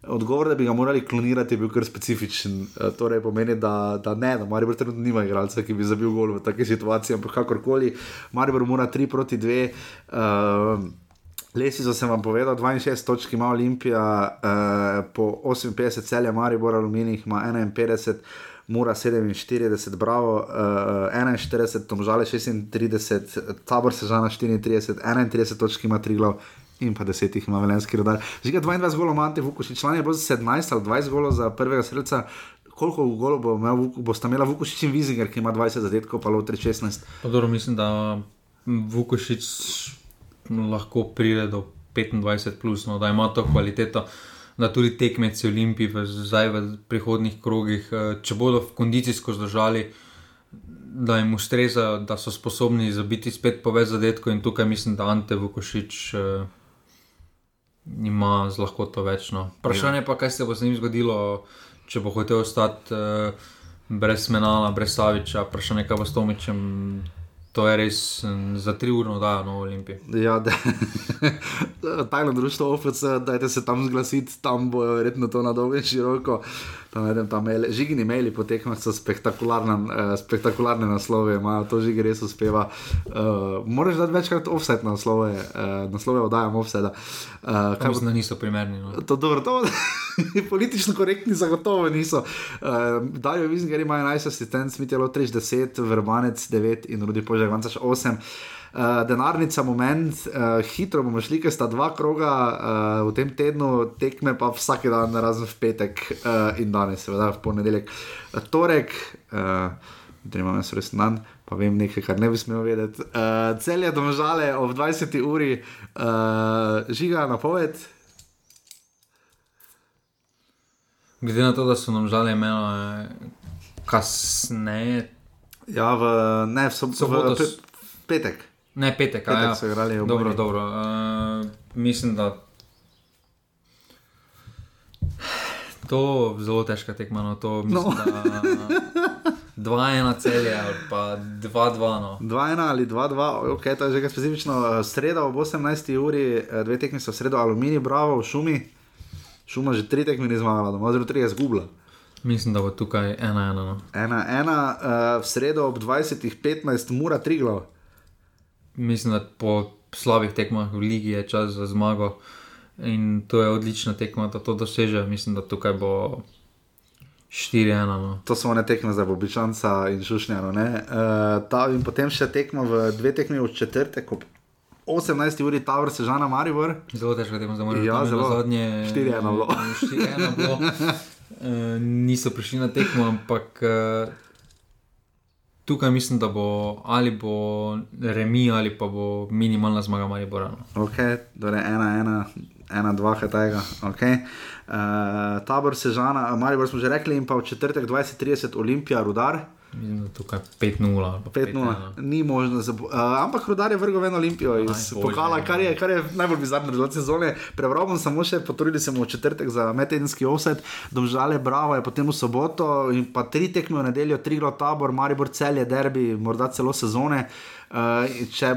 Odgovor, da bi ga morali klonirati, je bil kar specifičen. E, Torej, pomeni, da, da ne, da Maribor trenutno nima igralca, ki bi zabil gol v takej situaciji, ampak kakorkoli, Maribor mora 3 proti 2. Uh, Lesico sem vam povedal, 62 točk ima Olimpija, uh, po 58 celja Maribor, Aluminij ima 51. Mura 47, Bravo uh, 41, Tomžale 36, Tabor Sežana 34, 31 točk ima Triglav in pa 10 jih ima Velenski rodar. Žiga 22 golov Mante Vukošič, član je bilo 17 ali 20 golov za prvega srca. Koliko golov bo imel, bosta imela Vukošič in Vizinger, ki ima 20 zadetkov, pa Lotri 16. Pa dobro, mislim, da Vukošič lahko pride do 25, plus, no, da ima to kvaliteto. Da tudi tekmeci Olimpiji v, zdaj v prihodnih krogih, eh, če bodo kondicijsko zdržali, da jim ustreza, da so sposobni zabiti spet po več zadetkov. In tukaj mislim, da Ante Vukošič uh, ima z lahkoto večno. Vprašanje pa, kaj se bo z njim zgodilo, če bo hotel ostati uh, brez Menala, brez Saviča, vprašanje, kaj bo s Tomičem. To je res za tri ure, da je na Olimpiji. Ja, tajno društvo OFC, dajte se tam zglasiti, tam bojo verjetno to na dolgo in široko. Tam najdem tam mail. Žigini maili po tekmah so spektakularne, uh, spektakularne naslove, imajo to žigi res uspeva. Uh, moraš dati večkrat offset naslove, uh, naslove oddajam offset. Uh, kaj mislim, da niso primerni. No. To, dobro, to, politično korektni zagotovo niso. Uh, Dajo Vizgari imajo 11 asistent, Smitelo 30, Verbanec 9 in Rudi Požek 8. Uh, denarnica, moment, uh, hitro bomo šli, ker sta dva kroga uh, v tem tednu, tekme pa vsak dan, razen v petek uh, in danes, seveda v ponedeljek. Uh, torek, uh, da imam jaz res dan, pa vem nekaj, kar ne bi smel vedeti. Uh, cel je domžale ob 20. uri, uh, žiga na poved. Glede na to, da so nam žale imeli kasneje. Ja, v, ne, v soboto, v, v petek. Ne, petek, petek ja. so igrali v dobro, dobro. Uh, mislim, da to je zelo težka tekma. No, to, mislim, no. 2-1 celje ali pa 2-2. No. 2-1 ali 2-2, ok, to je že specifično. Sredo ob 18. uri, dve tekmi so sredo, aluminij, bravo, v šumi. Šuma že tri tekme ni zmagala, doma zelo tri je zgubila. Mislim, da bo tukaj 1-1. No. 1-1, uh, v sredo ob 20.15, mura tri glav. Mislim, da po slabih tekmah v Ligi je čas za zmago in to je odlična tekma, da to doseže. Mislim, da tukaj bo 4-1. No. To so one tekme za Bobičanca in Šušnjano. Uh, in potem še tekmo v dve tekmi v četrtek. 18 uri Tower se žana Maribor. Zelo težko je, da moramo ja, zelo zadnje. 4-1 bilo. 4-1 bilo. Uh, niso prišli na tekmo, ampak uh, tukaj mislim, da bo ali bo remi ali pa bo minimalna zmaga Maribora. No. Ok, torej 1-1. Ena, dva, kaj tega. Okay. Uh, tabor Sežana, Maribor smo že rekli, in pa v četrtek 2030 Olimpija, Rudar. Mislim, da tukaj 5-0. 5-0, ni možno. Za, uh, ampak Rudar je vrgel eno Olimpijo iz Aj, pokala, kar je, kar je najbolj bizarno rezultat sezone. Prebral bom samo še, potrudili se bomo v četrtek za metedenski offset, domžale, bravo je potem v soboto in pa tri tekme v nedeljo, tri glo tabor, Maribor celje, derbi, morda celo sezone. Uh, če,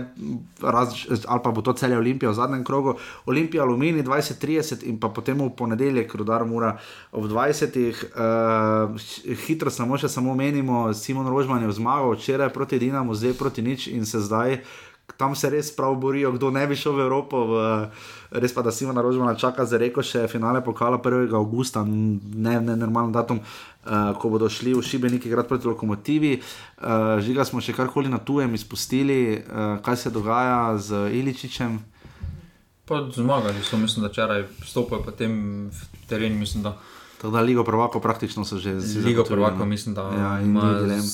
raz, ali pa bo to celje Olimpija v zadnjem krogu, Olimpija, Alumini 20-30 in pa potem v ponedeljek, rodar mora ob 20. Uh, hitro samo še samo menimo, Simon Rožman je zmagal včeraj proti Dinamu, zdaj proti nič in se zdaj. Tam se res prav borijo, kdo ne bi šel v Evropo. V, res pa, da si ima naročena čaka za reko še finale pokala 1. augusta, ne, ne normalen datum, uh, ko bodo šli v Šibeniki igrati proti lokomotivi. Uh, žiga smo še karkoli na tujem izpustili, uh, kaj se dogaja z Iličičem. Pa zmagali so, mislim, da včeraj stopajo po tem terenu, mislim, da. Tako da Ligo prvako praktično so že zelo. Ligo prvako mislim, da ja, ima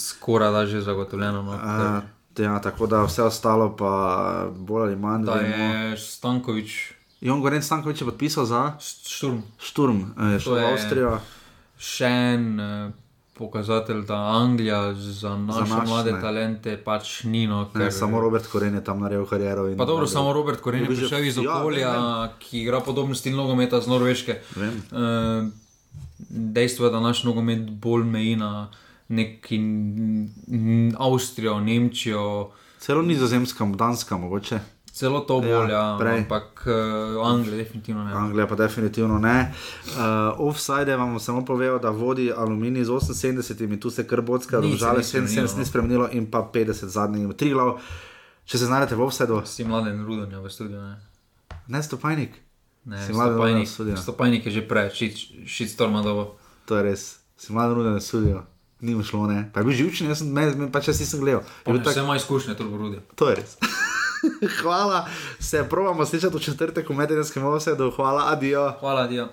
skoraj da že zagotovljeno. No, uh, ja, tako da vse ostalo pa bolj ali manj. Da je Stankovič. Jon Goren Stankovič je podpisal za Šturm. Šturm, šel v Avstrijo. Še en uh, pokazatelj, da Anglija za naše za naš, mlade ne. talente pač ni. No, ker... ne, samo Robert Koren je tam naredil kariero. Pa dobro, naredil. samo Robert Koren je prišel iz ja, okolja, ja, ki igra podoben stil nogometa z Norveške. Uh, dejstvo je, da naš nogomet bolj meji na neki Avstrijo, Nemčijo. Celo nizozemska, danska mogoče. Celo to bolj, ja, ja, ampak uh, Anglija definitivno ne. Anglija pa definitivno ne. Uh, offside vam samo povedal, da vodi aluminij z 78 in tu se krbotska, da žale 77 ni spremenilo in pa 50 zadnjih, tri glav. Če se znajdete v offsideu. Si mladen rudonja v studiu, ne? Ne, stopajnik. Ne, si stopajnik, stopajnik je že prej, šitstorma dobo. To je res, si mladen rudonja v studiu ni mu šlo, ne. Pa je bil živčen, jaz sem, me, me, pač jaz nisem gledal. Vse ima izkušnje, to bo rudi. To je res. Hvala, se provamo slišati v četrtek v medijskem ovsedu. Hvala, adijo. Hvala, adijo.